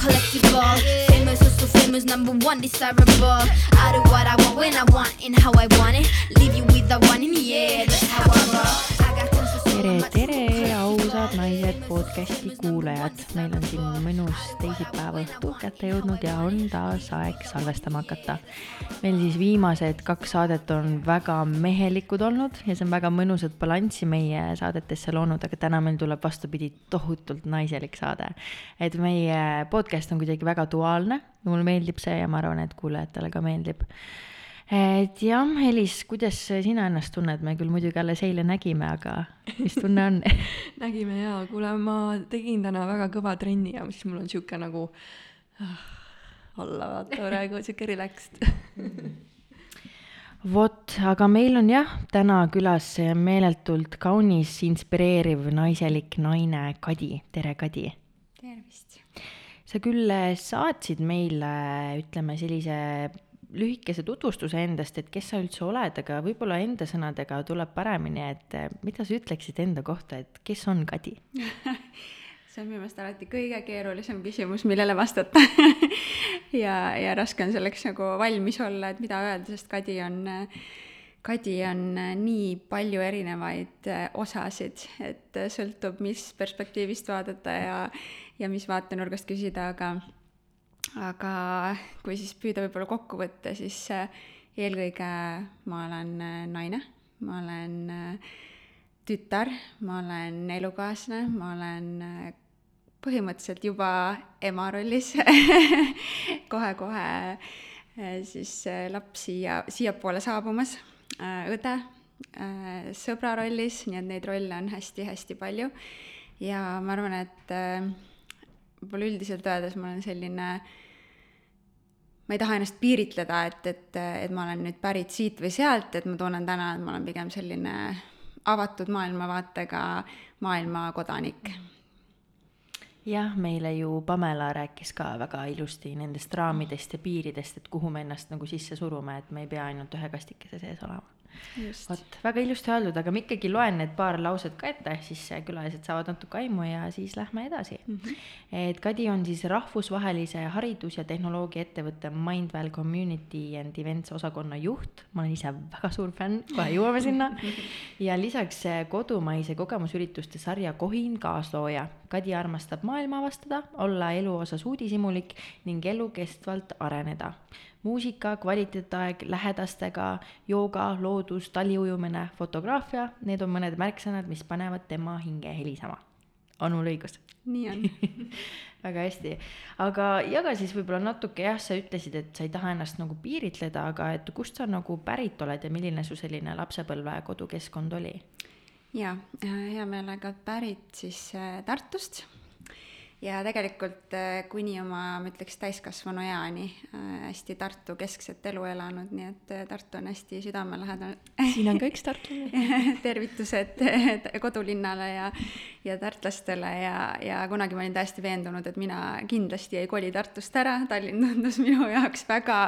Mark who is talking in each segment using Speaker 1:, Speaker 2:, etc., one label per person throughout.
Speaker 1: collectible. Famous, also famous, number one desirable. I do what I want when I want and how I want it. Leave you with the one in the air. That's how I roll.
Speaker 2: Tere, tere, ausad naised podcasti kuulajad, meil on siin mõnus teisipäeva õhtu kätte jõudnud ja on taas aeg salvestama hakata. meil siis viimased kaks saadet on väga mehelikud olnud ja see on väga mõnusat balanssi meie saadetesse loonud, aga täna meil tuleb vastupidi tohutult naiselik saade. et meie podcast on kuidagi väga duaalne ja mulle meeldib see ja ma arvan, et kuulajatele ka meeldib et jah, Elis, kuidas sina ennast tunned, me küll muidugi alles eile nägime, aga mis tunne on?
Speaker 3: Nägime jaa, kuule, ma tegin täna väga kõva trenni ja siis mul on sihuke nagu ah, olla vaata praegu sihuke relaxed.
Speaker 2: Vot, aga meil on jah, täna külas meeletult kaunis, inspireeriv, naiselik naine Kadi, tere Kadi!
Speaker 4: tervist!
Speaker 2: sa küll saatsid meile, ütleme sellise lühikese tutvustuse endast, et kes sa üldse oled, aga võib-olla enda sõnadega tuleb paremini, et eh, mida sa ütleksid enda kohta, et kes on Kadi?
Speaker 4: See on minu meelest alati kõige keerulisem küsimus, millele vastata. Ja, ja raske on selleks nagu valmis olla, et mida öelda, sest Kadi on, Kadi on nii palju erinevaid eh, osasid, et sõltub, mis perspektiivist vaadata ja, ja mis vaatenurgast küsida, aga aga kui siis püüda võib-olla kokku võtta, siis äh, eelkõige ma olen äh, naine, ma olen äh, tütar, ma olen elukaaslane, ma olen põhimõtteliselt juba ema rollis kohe-kohe siis laps siia, siiapoole saabumas, õde sõbra rollis, nii et neid rolle on hästi-hästi palju. ja ma arvan, et võib-olla üldiselt öeldes ma olen selline ma ei taha ennast piiritleda, et, et, et ma olen nüüd pärit siit või sealt, et ma tunnen täna, et ma olen pigem selline avatud maailmavaatega maailmakodanik.
Speaker 2: jah, meile ju Pamela rääkis ka väga ilusti nendest raamidest ja piiridest, et kuhu me ennast nagu sisse surume, et me ei pea ainult ühe kastikese sees olema vot, väga ilusti öeldud, aga ma ikkagi loen need paar lauset ka ette, siis külalised saavad natuke aimu ja siis lähme edasi mm. -hmm. et Kadi on siis rahvusvahelise haridus- ja tehnoloogiaettevõtte Mindval Community and Events osakonna juht, ma olen ise väga suur fänn, kohe jõuame sinna. ja lisaks kodumaise kogemusürituste sarja Kohin kaaslooja. Kadi armastab maailma avastada, olla elu osas uudishimulik ning elukestvalt areneda muusika, kvaliteetaeg, lähedastega, jooga, loodus, taliujumine, fotograafia, need on mõned märksõnad, mis panevad tema hinge helisema. on mul õigus?
Speaker 4: nii on
Speaker 2: väga hästi, aga jaga siis võib-olla natuke jah, sa ütlesid, et sa ei taha ennast nagu piiritleda, aga et kust sa nagu pärit oled ja milline su selline lapsepõlve kodukeskkond oli?
Speaker 4: jaa, hea meelega pärit siis äh, Tartust ja tegelikult äh, kuni oma, ma ütleks, täiskasvanu eani äh, hästi Tartu keskset elu elanud, nii et äh, Tartu on hästi südamelähedane.
Speaker 3: siin on ka üks tartlane
Speaker 4: tervitused kodulinnale ja, ja tartlastele ja, ja kunagi ma olin täiesti veendunud, et mina kindlasti ei koli Tartust ära, Tallinn tundus minu jaoks väga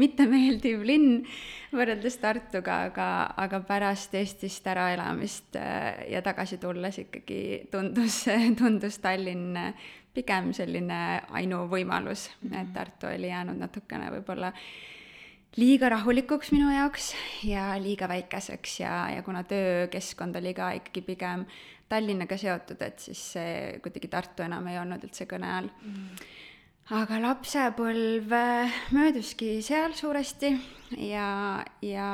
Speaker 4: mittemeeldiv linn võrreldes Tartuga, aga, aga pärast Eestist äraelamist ja tagasi tulles ikkagi tundus, tundus Tallinn pigem selline ainuvõimalus et Tartu oli jäänud natukene võib-olla liiga rahulikuks minu jaoks ja liiga väikeseks ja, ja kuna töökeskkond oli ka ikkagi pigem Tallinnaga seotud, et siis see kuidagi Tartu enam ei olnud üldse kõne all mm. aga lapsepõlv mööduski seal suuresti ja, ja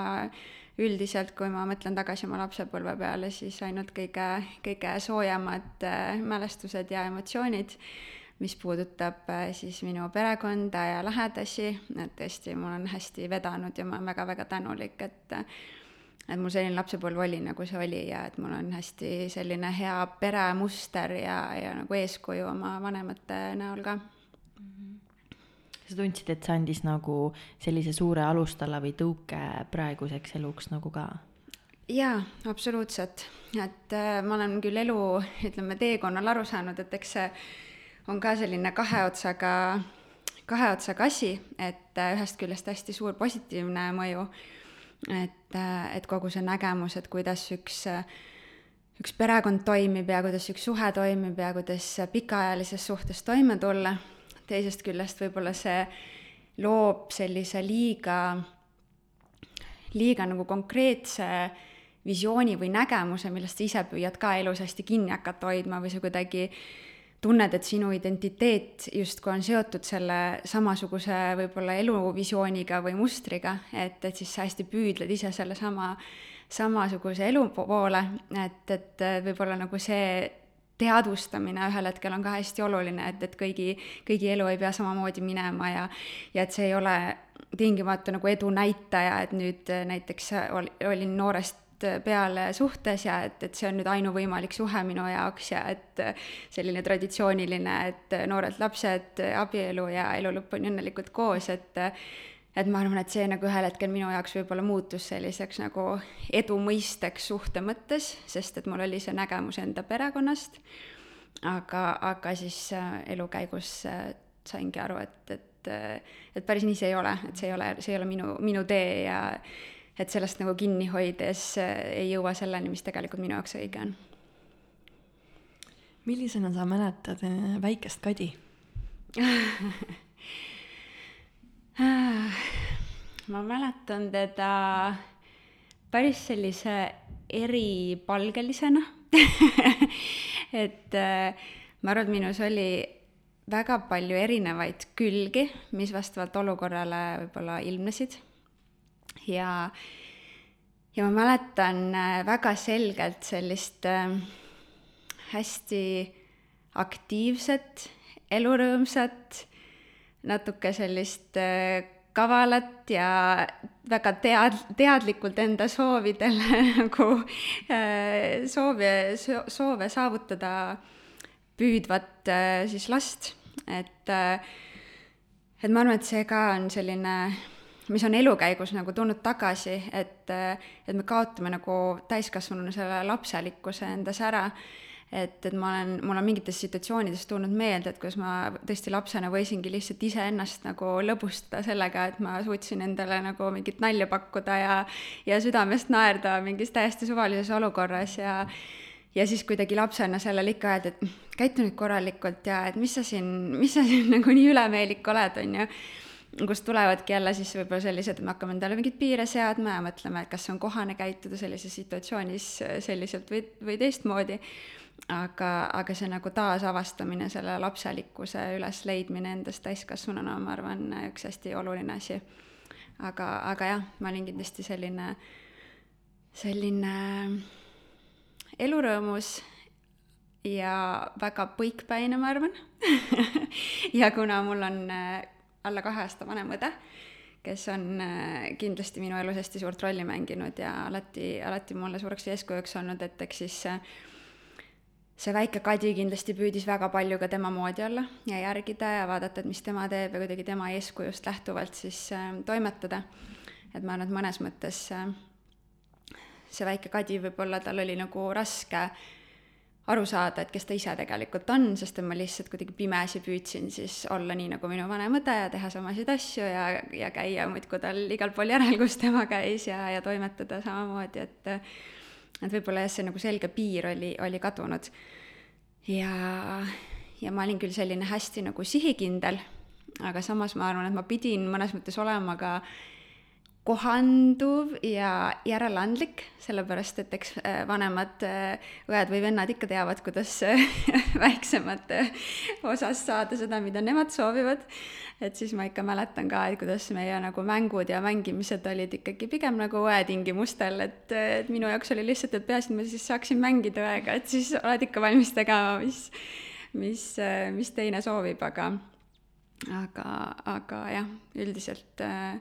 Speaker 4: üldiselt, kui ma mõtlen tagasi oma lapsepõlve peale, siis ainult kõige, kõige soojemad äh, mälestused ja emotsioonid, mis puudutab äh, siis minu perekonda ja lähedasi, et tõesti, mul on hästi vedanud ja ma olen väga-väga tänulik, et et mul selline lapsepõlv oli, nagu see oli ja et mul on hästi selline hea peremuster ja, ja nagu eeskuju oma vanemate näol ka
Speaker 2: sa tundsid, et see andis nagu sellise suure alustala või tõuke praeguseks eluks nagu ka?
Speaker 4: jaa, absoluutselt, et äh, ma olen küll elu, ütleme, teekonnal aru saanud, et eks see on ka selline kahe otsaga, kahe otsaga asi, et äh, ühest küljest hästi suur positiivne mõju, et äh,, et kogu see nägemus, et kuidas üks äh, üks perekond toimib ja kuidas üks suhe toimib ja kuidas pikaajalises suhtes toime tulla teisest küljest võib-olla see loob sellise liiga, liiga nagu konkreetse visiooni või nägemuse, millest sa ise püüad ka elus hästi kinni hakata hoidma või sa kuidagi tunned, et sinu identiteet justkui on seotud selle samasuguse võib-olla eluvisiooniga või mustriga, et, et siis sa hästi püüdled ise sellesama, samasuguse elu poole, et, et võib-olla nagu see teadvustamine ühel hetkel on ka hästi oluline, et, et kõigi, kõigi elu ei pea samamoodi minema ja ja et see ei ole tingimata nagu edu näitaja, et nüüd näiteks ol, olin noorest peale suhtes ja et, et see on nüüd ainuvõimalik suhe minu jaoks ja et selline traditsiooniline, et noored lapsed, abielu ja elu lõpuni õnnelikult koos, et et ma arvan, et see nagu ühel hetkel minu jaoks võib-olla muutus selliseks nagu edu mõisteks suhte mõttes, sest et mul oli see nägemus enda perekonnast, aga, aga siis äh, elu käigus äh, saingi aru, et, et, et päris nii see ei ole, et see ei ole, see ei ole minu, minu tee ja et sellest nagu kinni hoides äh, ei jõua selleni, mis tegelikult minu jaoks õige on.
Speaker 3: millisena sa mäletad äh, väikest Kadi
Speaker 4: ma mäletan teda päris sellise eripalgelisena. Et äh, ma arvan, et minus oli väga palju erinevaid külgi, mis vastavalt olukorrale võib-olla ilmnesid. Ja, ja ma mäletan äh, väga selgelt sellist äh, hästi aktiivset, elurõõmsat, natuke sellist äh, kavalat ja väga tead-, teadlikult enda soovidele nagu soove, soove saavutada püüdvat siis last, et et ma arvan, et see ka on selline mis on elu käigus nagu tulnud tagasi, et, et me kaotame nagu täiskasvanuna selle lapselikkuse endas ära. Et, et ma olen, mul on mingites situatsioonides tulnud meelde, et kuidas ma tõesti lapsena võisingi lihtsalt iseennast nagu lõbustada sellega, et ma suutsin endale nagu mingit nalja pakkuda ja, ja südamest naerda mingis täiesti suvalises olukorras ja ja siis kuidagi lapsena sellele ikka öelda, et käitu nüüd korralikult ja et mis sa siin, mis sa siin nagu nii ülemeelik oled, on ju kust tulevadki jälle siis võib-olla sellised, et me hakkame endale mingeid piire seadma ja mõtleme, et kas on kohane käituda sellises situatsioonis selliselt või, või teistmoodi. Aga, aga see nagu taasavastamine, selle lapselikkuse ülesleidmine endast täiskasvanuna, ma arvan, üks hästi oluline asi. aga, aga jah, ma olin kindlasti selline, selline elurõõmus ja väga põikpäine, ma arvan ja kuna mul on alla kahe aasta vanem õde, kes on äh, kindlasti minu elus hästi suurt rolli mänginud ja alati, alati mulle suureks eeskujuks olnud, et eks siis äh, see väike Kadi kindlasti püüdis väga palju ka tema moodi olla ja järgida ja vaadata, et mis tema teeb ja kuidagi tema eeskujust lähtuvalt siis äh, toimetada. et ma arvan, et mõnes mõttes see väike Kadi võib-olla, tal oli nagu raske äh, aru saada, et kes ta ise tegelikult on, sest et ma lihtsalt kuidagi pimesi püüdsin siis olla nii nagu minu vanem õde ja teha samasid asju ja, ja käia muudkui tal igal pool järel, kus tema käis ja, ja toimetada samamoodi, et et võib-olla jah, see nagu selge piir oli, oli kadunud. ja, ja ma olin küll selline hästi nagu sihikindel, aga samas ma arvan, et ma pidin mõnes mõttes olema ka kohanduv ja järeleandlik, sellepärast et eks äh, vanemad äh, õed või vennad ikka teavad, kuidas äh, väiksemate osas saada seda, mida nemad soovivad. et siis ma ikka mäletan ka, et kuidas meie nagu mängud ja mängimised olid ikkagi pigem nagu õe tingimustel, et, et minu jaoks oli lihtsalt, et peaasi, et ma siis saaksin mängida õega, et siis oled ikka valmis tegema, mis, mis, mis teine soovib, aga, aga, aga jah, üldiselt äh,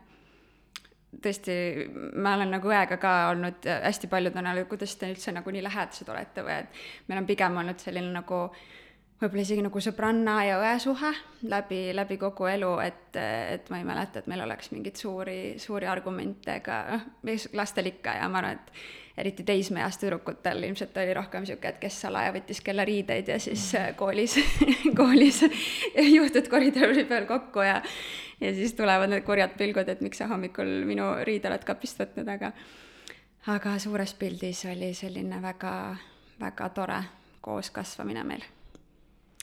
Speaker 4: tõesti, ma olen nagu õega ka olnud hästi paljud on öelnud, kuidas te üldse nagu nii lähedased olete või? Et meil on pigem olnud selline nagu võib-olla isegi nagu sõbranna ja õe suhe läbi, läbi kogu elu, et, et ma ei mäleta, et meil oleks mingeid suuri, suuri argumente ka, noh, lastel ikka ja ma arvan, et eriti teismeeas tüdrukutel ilmselt oli rohkem niisugune, et kes salaja võttis kelle riideid ja siis koolis koolis juhtud koridori peal kokku ja ja siis tulevad need kurjad pilgud, et miks sa hommikul minu riide oled kapist võtnud, aga aga suures pildis oli selline väga, väga tore kooskasvamine meil.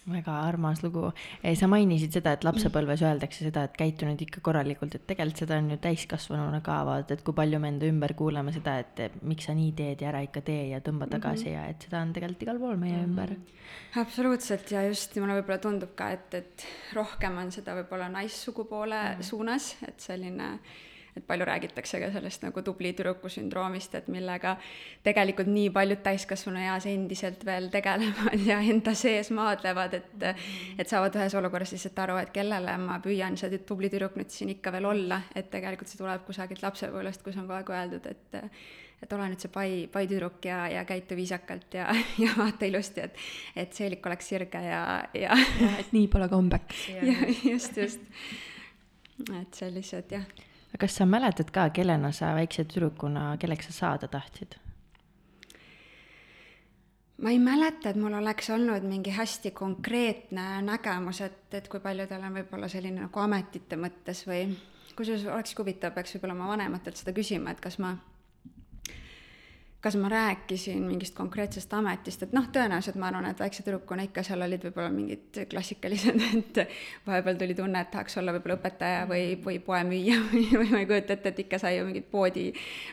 Speaker 2: Väga armas lugu. sa mainisid seda, et lapsepõlves öeldakse seda, et käitu nüüd ikka korralikult, et tegelikult seda on ju täiskasvanuna ka vaata, et kui palju me enda ümber kuuleme seda, et miks sa nii teed ja ära ikka tee ja tõmba tagasi mm -hmm. ja et seda on tegelikult igal pool meie mm -hmm. ümber.
Speaker 4: absoluutselt ja just mulle võib-olla tundub ka, et, et rohkem on seda võib-olla naissugupoole mm -hmm. suunas, et selline äh, et palju räägitakse ka sellest nagu tubli tüdruku sündroomist, et millega tegelikult nii paljud täiskasvanueas endiselt veel tegelevad ja enda sees maadlevad, et et saavad ühes olukorras lihtsalt aru, et kellele ma püüan see tubli tüdruk nüüd siin ikka veel olla, et tegelikult see tuleb kusagilt lapsepõlvest, kus on kogu aeg öeldud, et et ole nüüd see pai, pai tüdruk ja, ja käitu viisakalt ja, ja vaata ilusti, et et seelik oleks sirge ja, ja
Speaker 3: et nii pole
Speaker 4: jah, just, just. et sellised jah
Speaker 2: kas sa mäletad ka, kellena sa väikse tüdrukuna, kelleks sa saada tahtsid?
Speaker 4: ma ei mäleta, et mul oleks olnud mingi hästi konkreetne nägemus, et, et kui palju tal on võib-olla selline nagu ametite mõttes või kusjuures olekski huvitav, peaks võib-olla oma vanematelt seda küsima, et kas ma kas ma rääkisin mingist konkreetsest ametist, et noh, tõenäoliselt ma arvan, et väikse tüdrukuna ikka seal olid võib-olla mingid klassikalised, et vahepeal tuli tunne, et tahaks olla võib-olla õpetaja või, või poemüüja või, või ma ei kujuta ette, et ikka sai ju mingit poodi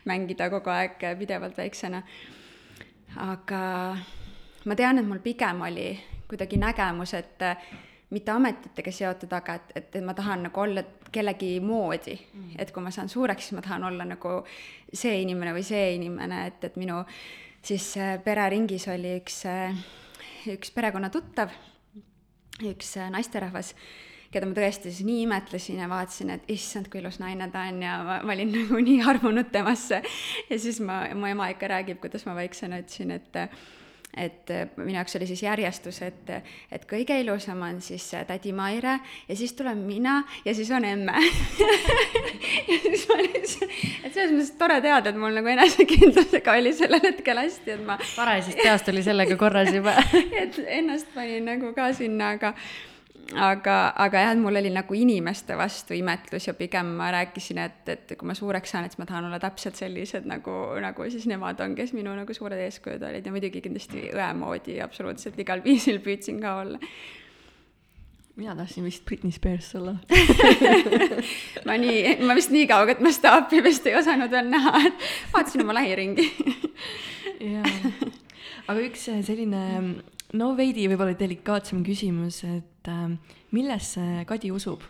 Speaker 4: mängida kogu aeg pidevalt väiksena. aga ma tean, et mul pigem oli kuidagi nägemus, et mitte ametitega seotud, aga et, et, ma tahan nagu olla kellegi moodi mm. -hmm. et kui ma saan suureks, siis ma tahan olla nagu see inimene või see inimene, et, et minu siis äh, pereringis oli üks, äh, üks perekonnatuttav, üks äh, naisterahvas, keda ma tõesti siis nii imetlesin ja vaatasin, et issand, kui ilus naine ta on ja ma, ma olin nagu nii armunud temasse. ja siis ma, mu ema ikka räägib, kuidas ma väiksena ütlesin, et et äh, minu jaoks oli siis järjestus, et, et kõige ilusam on siis äh, tädi Maire ja siis tulen mina ja siis on emme. Ja siis ma lihtsalt, et selles mõttes tore teada, et mul nagu enesekindlusega oli sellel hetkel hästi, et ma
Speaker 2: varasest peast oli sellega korras juba.
Speaker 4: Et ennast panin nagu ka sinna, aga aga, aga jah, et mul oli nagu inimeste vastu imetlus ja pigem ma rääkisin, et, et kui ma suureks saan, et siis ma tahan olla täpselt sellised nagu, nagu siis nemad on, kes minu nagu suured eeskujud olid. Ja muidugi kindlasti õe moodi absoluutselt igal viisil püüdsin ka olla.
Speaker 3: Mina tahtsin vist Britney Spears olla.
Speaker 4: Ma nii, ma vist nii kauget mastaapi vist ei osanud veel näha, et vaatasin oma lähiringi.
Speaker 3: Jaa, aga üks selline no veidi võib-olla delikaatsem küsimus, et äh, millesse Kadi usub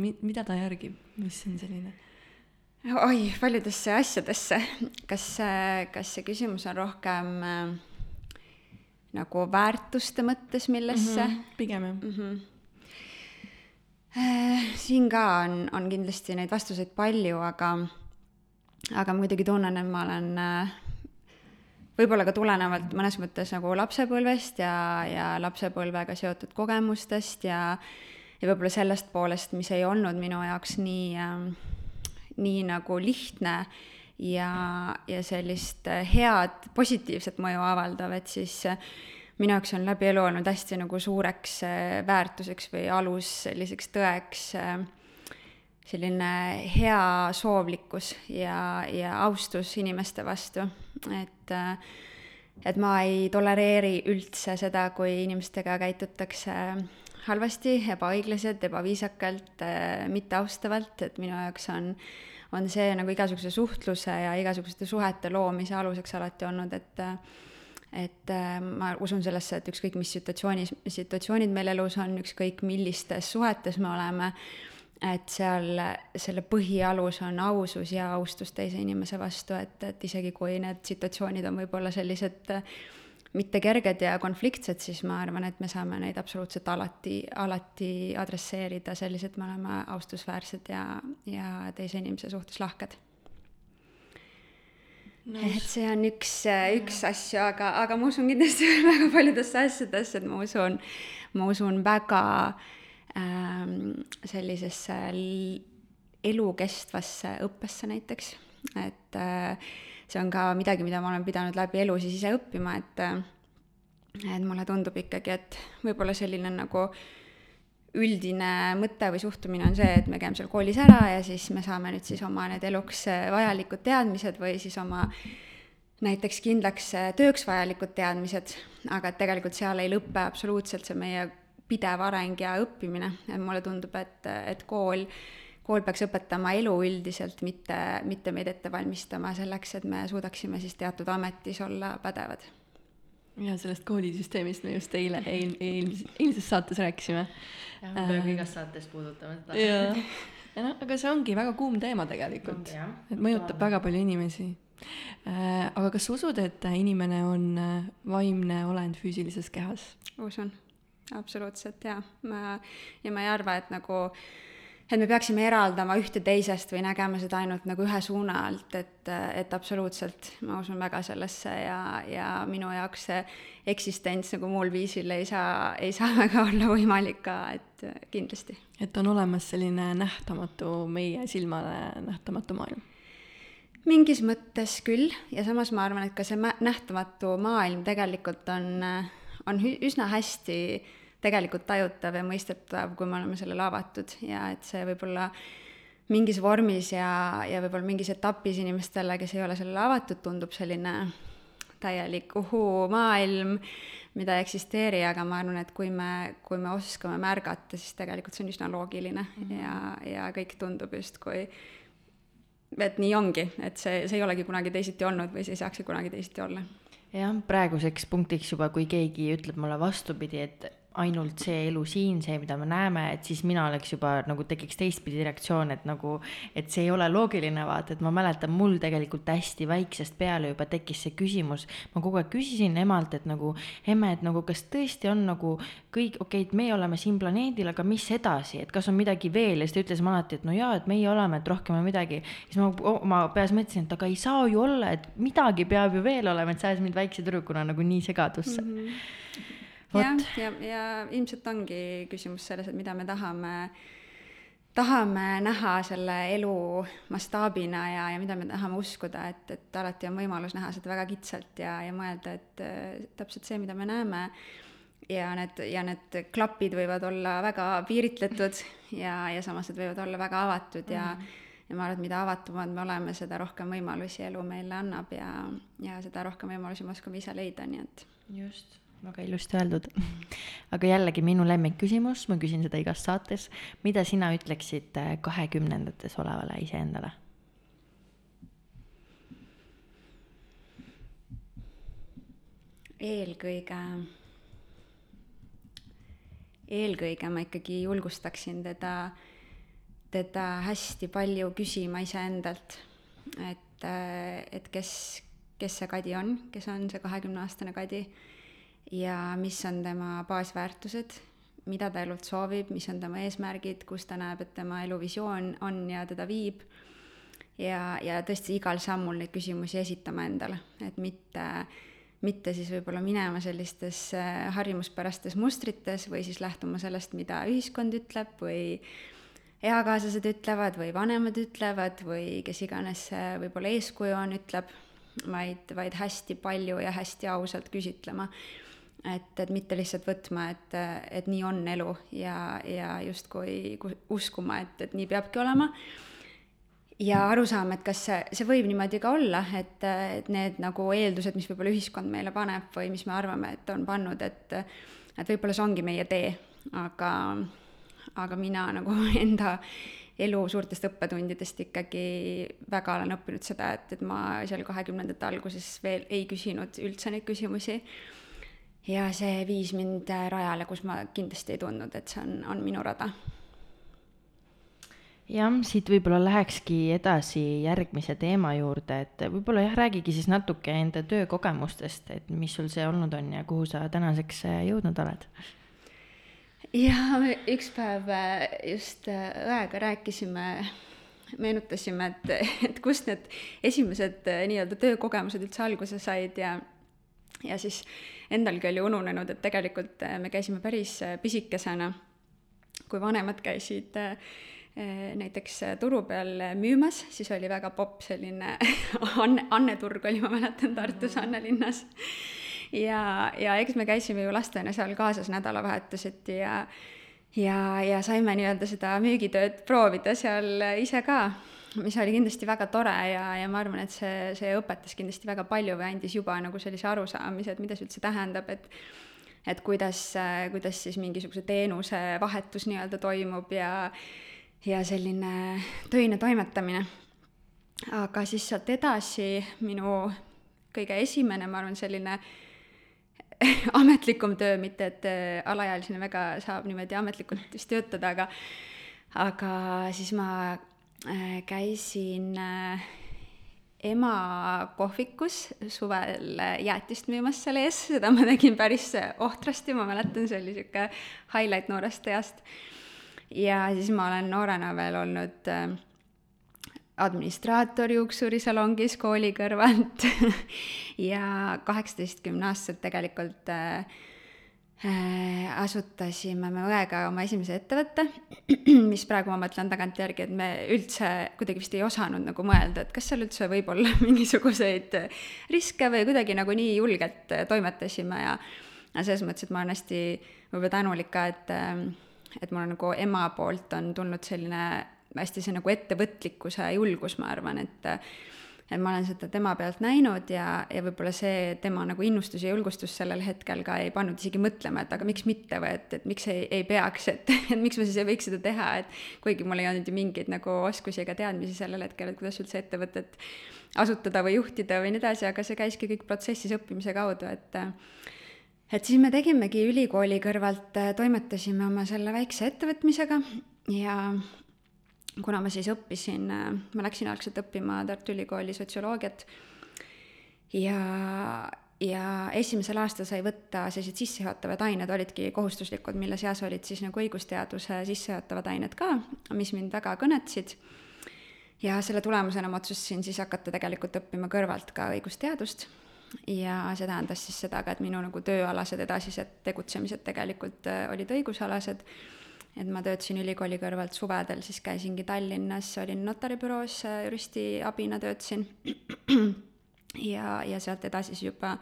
Speaker 3: Mi? mida ta järgib, mis on selline?
Speaker 4: oi, paljudesse asjadesse. kas, kas see küsimus on rohkem äh, nagu väärtuste mõttes, millesse mm?
Speaker 3: -hmm, pigem jah mm. -hmm.
Speaker 4: siin ka on, on kindlasti neid vastuseid palju, aga, aga muidugi tunnen, et ma olen äh, võib-olla ka tulenevalt mõnes mõttes nagu lapsepõlvest ja, ja lapsepõlvega seotud kogemustest ja, ja võib-olla sellest poolest, mis ei olnud minu jaoks nii äh,, nii nagu lihtne ja, ja sellist head positiivset mõju avaldav, et siis äh, minu jaoks on läbi elu olnud hästi nagu suureks äh, väärtuseks või alus selliseks tõeks äh, selline hea soovlikkus ja, ja austus inimeste vastu, et et ma ei tolereeri üldse seda, kui inimestega käitutakse halvasti, ebaõiglaselt, ebaviisakalt, mitteaustavalt, et minu jaoks on, on see nagu igasuguse suhtluse ja igasuguste suhete loomise aluseks alati olnud, et et ma usun sellesse, et ükskõik mis situatsioonis, situatsioonid meil elus on, ükskõik millistes suhetes me oleme, et seal selle põhialus on ausus ja austus teise inimese vastu, et, et isegi kui need situatsioonid on võib-olla sellised äh, mitte kerged ja konfliktsed, siis ma arvan, et me saame neid absoluutselt alati, alati adresseerida selliselt, me oleme austusväärsed ja, ja teise inimese suhtes lahked no,. et see on üks, üks asju, aga, aga ma usun kindlasti väga paljudesse asjadesse, et ma usun, ma usun väga äh, sellisesse elukestvasse õppesse näiteks, et äh, see on ka midagi, mida ma olen pidanud läbi elu siis ise õppima, et äh, et mulle tundub ikkagi, et võib-olla selline nagu üldine mõte või suhtumine on see, et me käime seal koolis ära ja siis me saame nüüd siis oma need eluks vajalikud teadmised või siis oma näiteks kindlaks tööks vajalikud teadmised, aga et tegelikult seal ei lõpe absoluutselt see meie pidev areng ja õppimine, et mulle tundub, et, et kool, kool peaks õpetama elu üldiselt, mitte, mitte meid ette valmistama selleks, et me suudaksime siis teatud ametis olla pädevad.
Speaker 3: ja sellest koolisüsteemist me just eile, eel-, eelmises, eilses saates rääkisime.
Speaker 2: jah, me peame igas saates puudutama seda.
Speaker 3: jah, ja noh, aga see ongi väga kuum teema tegelikult, et mõjutab väga palju inimesi Äh, aga kas sa usud, et inimene on äh, vaimne olend füüsilises kehas?
Speaker 4: usun, absoluutselt jaa, ma, ja ma ei arva, et nagu, et me peaksime eraldama ühte teisest või nägema seda ainult nagu ühe suuna alt, et, et absoluutselt, ma usun väga sellesse ja, ja minu jaoks see eksistents nagu muul viisil ei saa, ei saa väga olla võimalik ka, et kindlasti.
Speaker 3: et on olemas selline nähtamatu, meie silmale nähtamatu maailm.
Speaker 4: Mingis mõttes küll. Ja samas ma arvan, et ka see nähtamatu maailm tegelikult on, on üsna hästi tegelikult tajutav ja mõistetav, kui me oleme sellele avatud ja et see võib-olla mingis vormis ja, ja võib-olla mingis etapis inimestele, kes ei ole sellele avatud, tundub selline täielik uhuu maailm, mida ei eksisteeri, aga ma arvan, et kui me, kui me oskame märgata, siis tegelikult see on üsna loogiline mm -hmm. ja, ja kõik tundub justkui et nii ongi, et see, see ei olegi kunagi teisiti olnud või see ei saakski kunagi teisiti olla.
Speaker 2: jah, praeguseks punktiks juba, kui keegi ütleb mulle vastupidi, et ainult see elu siin, see, mida me näeme, et siis mina oleks juba nagu tekiks teistpidi reaktsioon, et nagu, et see ei ole loogiline, vaata, et ma mäletan, mul tegelikult hästi väiksest peale juba tekkis see küsimus, ma kogu aeg küsisin emalt, et nagu, emme, et nagu kas tõesti on nagu kõik, okei okay,, et meie oleme siin planeedil, aga mis edasi, et kas on midagi veel ja siis ta ütles mulle alati, et no jaa, et meie oleme, et rohkem ei midagi. siis ma oma peas mõtlesin, et aga ei saa ju olla, et midagi peab ju veel olema, et sa ajas mind väikse tüdrukuna nagu nii segadusse mm. -hmm
Speaker 4: jah, ja, ja, ja ilmselt ongi küsimus selles, et mida me tahame, tahame näha selle elu mastaabina ja, ja mida me tahame uskuda, et, et alati on võimalus näha seda väga kitsalt ja, ja mõelda, et äh, täpselt see, mida me näeme, ja need, ja need klapid võivad olla väga piiritletud ja, ja samas need võivad olla väga avatud ja mm -hmm ja ma arvan, et mida avatumad me oleme, seda rohkem võimalusi elu meile annab ja, ja seda rohkem võimalusi me oskame ise leida, nii et.
Speaker 2: just väga ilusti öeldud. aga jällegi minu lemmikküsimus, ma küsin seda igas saates. mida sina ütleksid äh, kahekümnendates olevale iseendale?
Speaker 4: eelkõige, eelkõige ma ikkagi julgustaksin teda, teda hästi palju küsima iseendalt, et, äh, et kes, kes see Kadi on, kes on see kahekümneaastane Kadi ja mis on tema baasväärtused, mida ta elult soovib, mis on tema eesmärgid, kus ta näeb, et tema eluvisioon on ja teda viib. ja, ja tõesti igal sammul neid küsimusi esitama endale, et mitte, mitte siis võib-olla minema sellistes harjumuspärastes mustrites või siis lähtuma sellest, mida ühiskond ütleb või eakaaslased ütlevad või vanemad ütlevad või kes iganes võib-olla eeskuju on, ütleb, vaid, vaid hästi palju ja hästi ausalt küsitlema et, et mitte lihtsalt võtma, et, et nii on elu ja, ja justkui uskuma, et, et nii peabki olema. ja aru saama, et kas see, see võib niimoodi ka olla, et, et need nagu eeldused, mis võib-olla ühiskond meile paneb või mis me arvame, et on pannud, et, et võib-olla see ongi meie tee, aga, aga mina nagu enda elu suurtest õppetundidest ikkagi väga olen õppinud seda, et, et ma seal kahekümnendate alguses veel ei küsinud üldse neid küsimusi ja see viis mind äh, rajale, kus ma kindlasti ei tundnud, et see on, on minu rada.
Speaker 2: jah, siit võib-olla lähekski edasi järgmise teema juurde, et võib-olla jah, räägigi siis natuke enda töökogemustest, et mis sul see olnud on ja kuhu sa tänaseks äh, jõudnud oled?
Speaker 4: ja üks päev äh, just õega rääkisime, meenutasime, et, et kust need esimesed nii-öelda töökogemused üldse alguse said ja, ja siis endalgi oli ununenud, et tegelikult äh, me käisime päris äh, pisikesena, kui vanemad käisid äh, näiteks turu peal müümas, siis oli väga popp selline Anne, Anne turg oli, ma mäletan, Tartus Annelinnas. ja, ja eks me käisime ju lastena seal kaasas nädalavahetuseti ja ja, ja saime nii-öelda seda müügitööd proovida seal ise ka mis oli kindlasti väga tore ja, ja ma arvan, et see, see õpetas kindlasti väga palju või andis juba nagu sellise arusaamise, et mida see üldse tähendab, et et kuidas, kuidas siis mingisuguse teenuse vahetus nii-öelda toimub ja ja selline töine toimetamine. aga siis sealt edasi minu kõige esimene, ma arvan, selline ametlikum töö, mitte et alaealisena väga saab niimoodi ametlikult vist töötada, aga aga siis ma Äh, käisin äh, ema kohvikus suvel jäätist müümas seal ees, seda ma tegin päris ohtrasti, ma mäletan, see oli niisugune highlight noorest east. ja siis ma olen noorena veel olnud äh, administraator juuksurisalongis kooli kõrvalt. Ja kaheksateistkümneaastaselt tegelikult äh, Äh, asutasime me õega oma esimese ettevõtte, mis praegu ma mõtlen tagantjärgi, et me üldse kuidagi vist ei osanud nagu mõelda, et kas seal üldse võib olla mingisuguseid riske või kuidagi nagu nii julgelt toimetasime ja ja selles mõttes, et ma olen hästi võib-olla tänulik ka, et et mul nagu ema poolt on tulnud selline hästi see nagu ettevõtlikkuse julgus, ma arvan, et et ma olen seda tema pealt näinud ja, ja võib-olla see tema nagu innustus ja julgustus sellel hetkel ka ei pannud isegi mõtlema, et aga miks mitte või et, et miks ei, ei peaks, et, et miks ma siis ei võiks seda teha, et kuigi mul ei olnud ju mingeid nagu oskusi ega teadmisi sellel hetkel, et kuidas üldse ettevõtet asutada või juhtida või nii edasi, aga see käiski kõik protsessis õppimise kaudu, et et siis me tegimegi ülikooli kõrvalt, toimetasime oma selle väikse ettevõtmisega ja kuna ma siis õppisin, ma läksin algselt õppima Tartu Ülikooli sotsioloogiat ja, ja esimesel aastal sai võtta sellised sissejuhatavad ained, olidki kohustuslikud, mille seas olid siis nagu õigusteaduse sissejuhatavad ained ka, mis mind väga kõnetasid. ja selle tulemusena ma otsustasin siis hakata tegelikult õppima kõrvalt ka õigusteadust ja see tähendas siis seda ka, et minu nagu tööalased edasised tegutsemised tegelikult äh, olid õigusalased et ma töötasin ülikooli kõrvalt suvedel, siis käisingi Tallinnas, olin notaribüroos, äh, juristiabina töötasin. ja, ja sealt edasi siis juba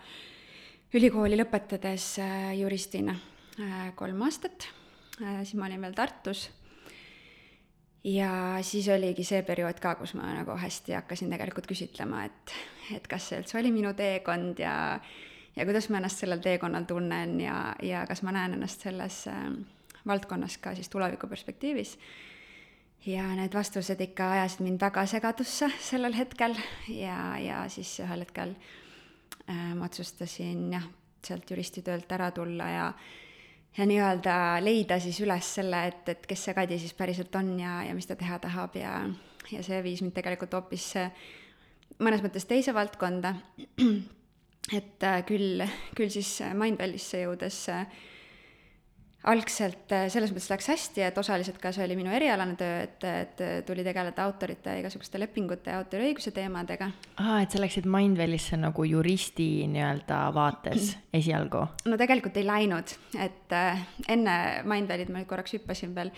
Speaker 4: ülikooli lõpetades äh, juristina äh, kolm aastat, siis ma olin veel Tartus. ja siis oligi see periood ka, kus ma nagu hästi hakkasin tegelikult küsitlema, et, et kas see üldse oli minu teekond ja ja kuidas ma ennast sellel teekonnal tunnen ja, ja kas ma näen ennast selles äh, valdkonnas ka siis tulevikuperspektiivis. ja need vastused ikka ajasid mind väga segadusse sellel hetkel ja, ja siis ühel hetkel äh, ma otsustasin jah, sealt juristitöölt ära tulla ja ja nii-öelda leida siis üles selle, et, et kes see Kadi siis päriselt on ja, ja mis ta teha tahab ja, ja see viis mind tegelikult hoopis mõnes mõttes teise valdkonda. et äh, küll, küll siis Mindvallisse jõudes äh, algselt äh, selles mõttes läks hästi, et osaliselt ka see oli minu erialane töö, et, et tuli tegeleda autorite igasuguste lepingute ja autoriõiguse teemadega.
Speaker 2: aa, et sa läksid Mindwellisse nagu juristi nii-öelda vaates esialgu?
Speaker 4: no tegelikult ei läinud, et äh, enne Mindwellit ma nüüd korraks hüppasin veel,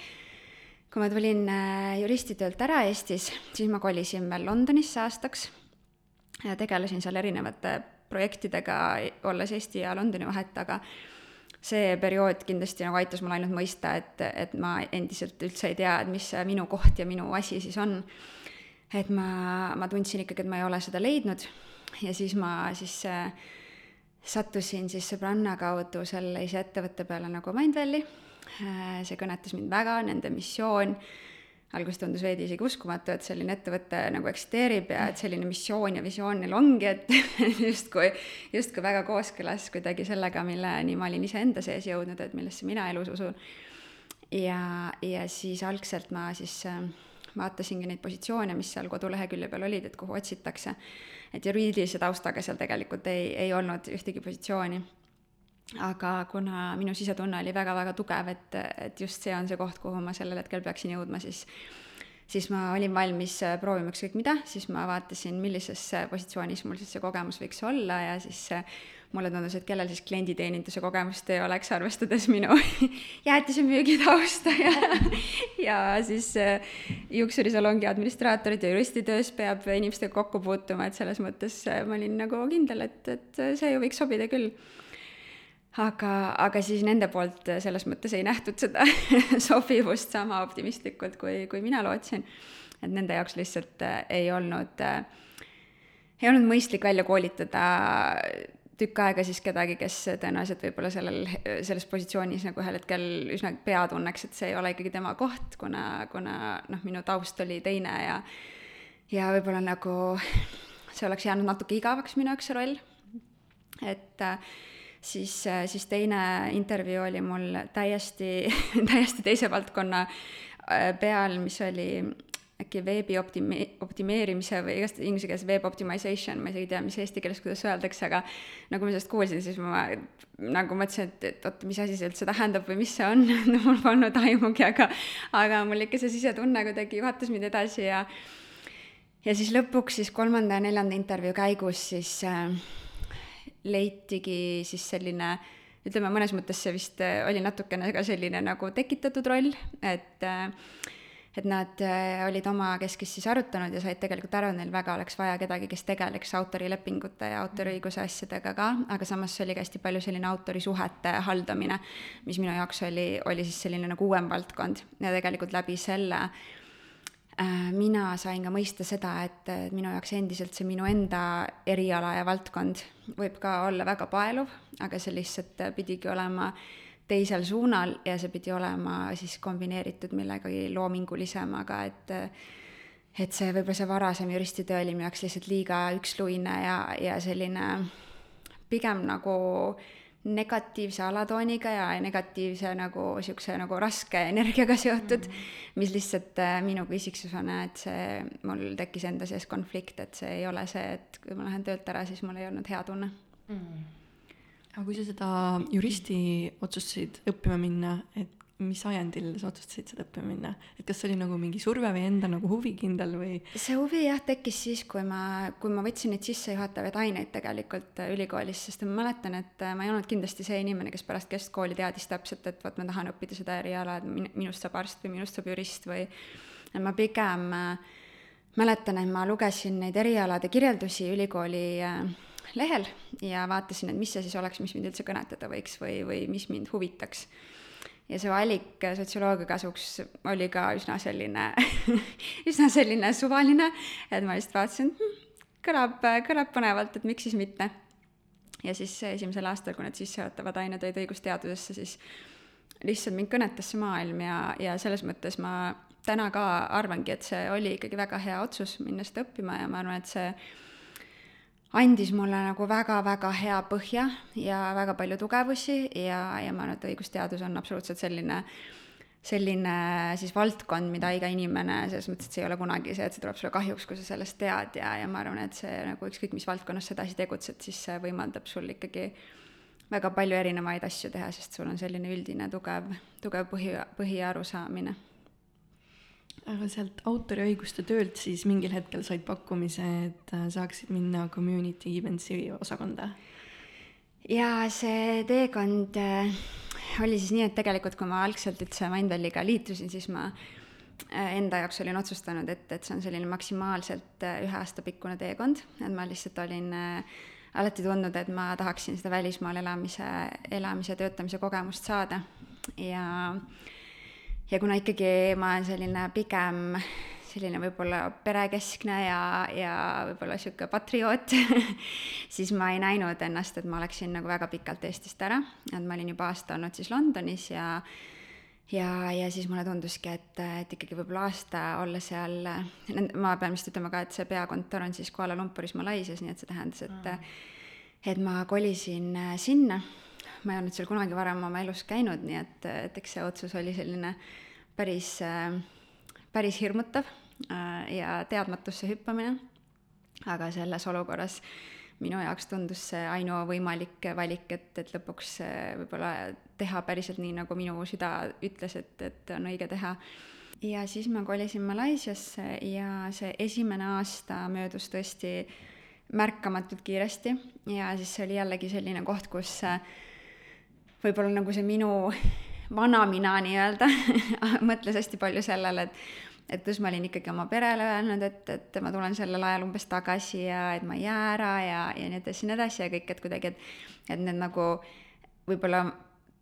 Speaker 4: kui ma tulin äh, juristitöölt ära Eestis, siis ma kolisin veel Londonisse aastaks ja tegelesin seal erinevate projektidega, olles Eesti ja Londoni vahet, aga see periood kindlasti nagu aitas mul ainult mõista, et, et ma endiselt üldse ei tea, et mis see minu koht ja minu asi siis on. et ma, ma tundsin ikkagi, et ma ei ole seda leidnud ja siis ma siis äh, sattusin siis sõbranna kaudu sellise ettevõtte peale nagu Mindvalley äh,. see kõnetas mind väga, nende missioon alguses tundus veidi isegi uskumatu, et selline ettevõte nagu eksisteerib ja et selline missioon ja visioon neil ongi, et justkui, justkui väga kooskõlas kuidagi sellega, milleni ma olin iseenda sees jõudnud, et millesse mina elus usun. ja, ja siis algselt ma siis äh, vaatasingi neid positsioone, mis seal kodulehekülje peal olid, et kuhu otsitakse. et juriidilise taustaga seal tegelikult ei, ei olnud ühtegi positsiooni aga kuna minu sisetunne oli väga-väga tugev, et, et just see on see koht, kuhu ma sellel hetkel peaksin jõudma, siis siis ma olin valmis äh, proovima ükskõik mida, siis ma vaatasin, millises positsioonis mul siis see kogemus võiks olla ja siis äh, mulle tundus, et kellel siis klienditeeninduse kogemust ei oleks, arvestades minu jäätisemüügi tausta ja, ja siis äh, juuksurisalongi administraatorid ja juristitöös peab inimestega kokku puutuma, et selles mõttes ma olin nagu kindel, et, et see ju võiks sobida küll aga, aga siis nende poolt selles mõttes ei nähtud seda sobivust sama optimistlikult, kui, kui mina lootsin. et nende jaoks lihtsalt äh, ei olnud äh, ei olnud mõistlik välja koolitada tükk aega siis kedagi, kes tõenäoliselt võib-olla sellel, selles positsioonis nagu ühel hetkel üsna pea tunneks, et see ei ole ikkagi tema koht, kuna, kuna noh, minu taust oli teine ja ja võib-olla nagu see oleks jäänud natuke igavaks minu jaoks, see roll. et siis, siis teine intervjuu oli mul täiesti, täiesti teise valdkonna peal, mis oli äkki veebi optime-, optimeerimise või igast inglise keeles web optimization, ma isegi ei tea, mis eesti keeles, kuidas öeldakse, aga nagu ma sellest kuulsin, siis ma nagu mõtlesin, et, et oot, mis asi see üldse tähendab või mis see on mul polnud aimugi, aga aga mul ikka see sisetunne kuidagi juhatas mind edasi ja ja siis lõpuks siis kolmanda ja neljanda intervjuu käigus siis äh, leitigi siis selline ütleme, mõnes mõttes see vist äh, oli natukene ka selline nagu tekitatud roll, et äh, et nad äh, olid omakeskis siis arutanud ja said tegelikult aru, et neil väga oleks vaja kedagi, kes tegeleks autorilepingute ja autoriõiguse asjadega ka, aga samas oli ka hästi palju selline autorisuhete haldamine, mis minu jaoks oli, oli siis selline nagu uuem valdkond. Ja tegelikult läbi selle äh, mina sain ka mõista seda, et minu jaoks endiselt see minu enda eriala ja valdkond võib ka olla väga paeluv, aga see lihtsalt pidigi olema äh, teisel suunal ja see pidi olema siis kombineeritud millegagi loomingulisemaga, et et see võib-olla see varasem juristitöö oli minu jaoks lihtsalt liiga üksluine ja, ja selline pigem nagu negatiivse alatooniga ja negatiivse nagu niisuguse nagu raske energiaga seotud mm, -hmm. mis lihtsalt äh, minuga isiksusena, et see, mul tekkis enda sees konflikt, et see ei ole see, et kui ma lähen töölt ära, siis mul ei olnud hea tunne mm. -hmm
Speaker 3: aga kui sa seda juristi otsustasid õppima minna, et mis ajendil sa otsustasid seda õppima minna, et kas see oli nagu mingi surve või enda nagu huvi kindel või?
Speaker 4: see huvi jah, tekkis siis, kui ma, kui ma võtsin neid sissejuhatavaid aineid tegelikult äh, ülikoolis, sest ma mäletan, et äh, ma ei olnud kindlasti see inimene, kes pärast keskkooli teadis täpselt, et vot ma tahan õppida seda eriala, et minust saab arst või minust saab jurist või ma pigem äh, mäletan, et ma lugesin neid erialade kirjeldusi ülikooli lehel ja vaatasin, et mis see siis oleks, mis mind üldse kõnetada võiks või, või mis mind huvitaks. Ja see valik sotsioloogia kasuks oli ka üsna selline üsna selline suvaline, et ma lihtsalt vaatasin, hm, kõlab, kõlab põnevalt, et miks siis mitte. ja siis esimesel aastal, kui need sissejuhatavad ained olid õigusteadusesse, siis lihtsalt mind kõnetas see maailm ja, ja selles mõttes ma täna ka arvangi, et see oli ikkagi väga hea otsus minna seda õppima ja ma arvan, et see andis mulle nagu väga-väga hea põhja ja väga palju tugevusi ja, ja ma arvan, et õigusteadus on absoluutselt selline, selline siis valdkond, mida iga inimene, selles mõttes, et see ei ole kunagi see, et see tuleb sulle kahjuks, kui sa sellest tead ja, ja ma arvan, et see nagu ükskõik mis valdkonnas sa edasi tegutsed, siis see võimaldab sul ikkagi väga palju erinevaid asju teha, sest sul on selline üldine tugev, tugev põhi, põhi ja arusaamine
Speaker 3: aga sealt autoriõiguste töölt siis mingil hetkel said pakkumise, et äh, saaksid minna community events'i osakonda?
Speaker 4: ja see teekond äh, oli siis nii, et tegelikult kui ma algselt üldse Mindvalley'ga liitusin, siis ma äh, enda jaoks olin otsustanud, et, et see on selline maksimaalselt ühe aasta pikkune teekond, et ma lihtsalt olin alati tundnud, et ma tahaksin seda välismaal elamise, elamise, töötamise kogemust saada ja äh, ja kuna ikkagi ma olen selline pigem selline võib-olla perekeskne ja, ja võib-olla niisugune patrioot siis ma ei näinud ennast, et ma oleksin nagu väga pikalt Eestist ära, et ma olin juba aasta olnud siis Londonis ja ja, ja siis mulle tunduski, et, et ikkagi võib-olla aasta olla seal, ma pean vist ütlema ka, et see peakontor on siis Kuala Lumpuris, Malaisias, nii et see tähendas, et mm. et ma kolisin sinna ma ei olnud seal kunagi varem oma elus käinud, nii et, et eks see otsus oli selline päris, päris hirmutav äh, ja teadmatusse hüppamine. aga selles olukorras minu jaoks tundus see ainuvõimalik valik, et, et lõpuks võib-olla teha päriselt nii, nagu minu süda ütles, et, et on õige teha. ja siis ma kolisin Malaisiasse ja see esimene aasta möödus tõesti märkamatult kiiresti ja siis see oli jällegi selline koht, kus võib-olla nagu see minu vana mina nii-öelda mõtles hästi palju sellele, et et kus ma olin ikkagi oma perele öelnud, et, et ma tulen sellel ajal umbes tagasi ja et ma ei jää ära ja, ja nii edasi ja nii edasi ja kõik, et kuidagi, et et need nagu võib-olla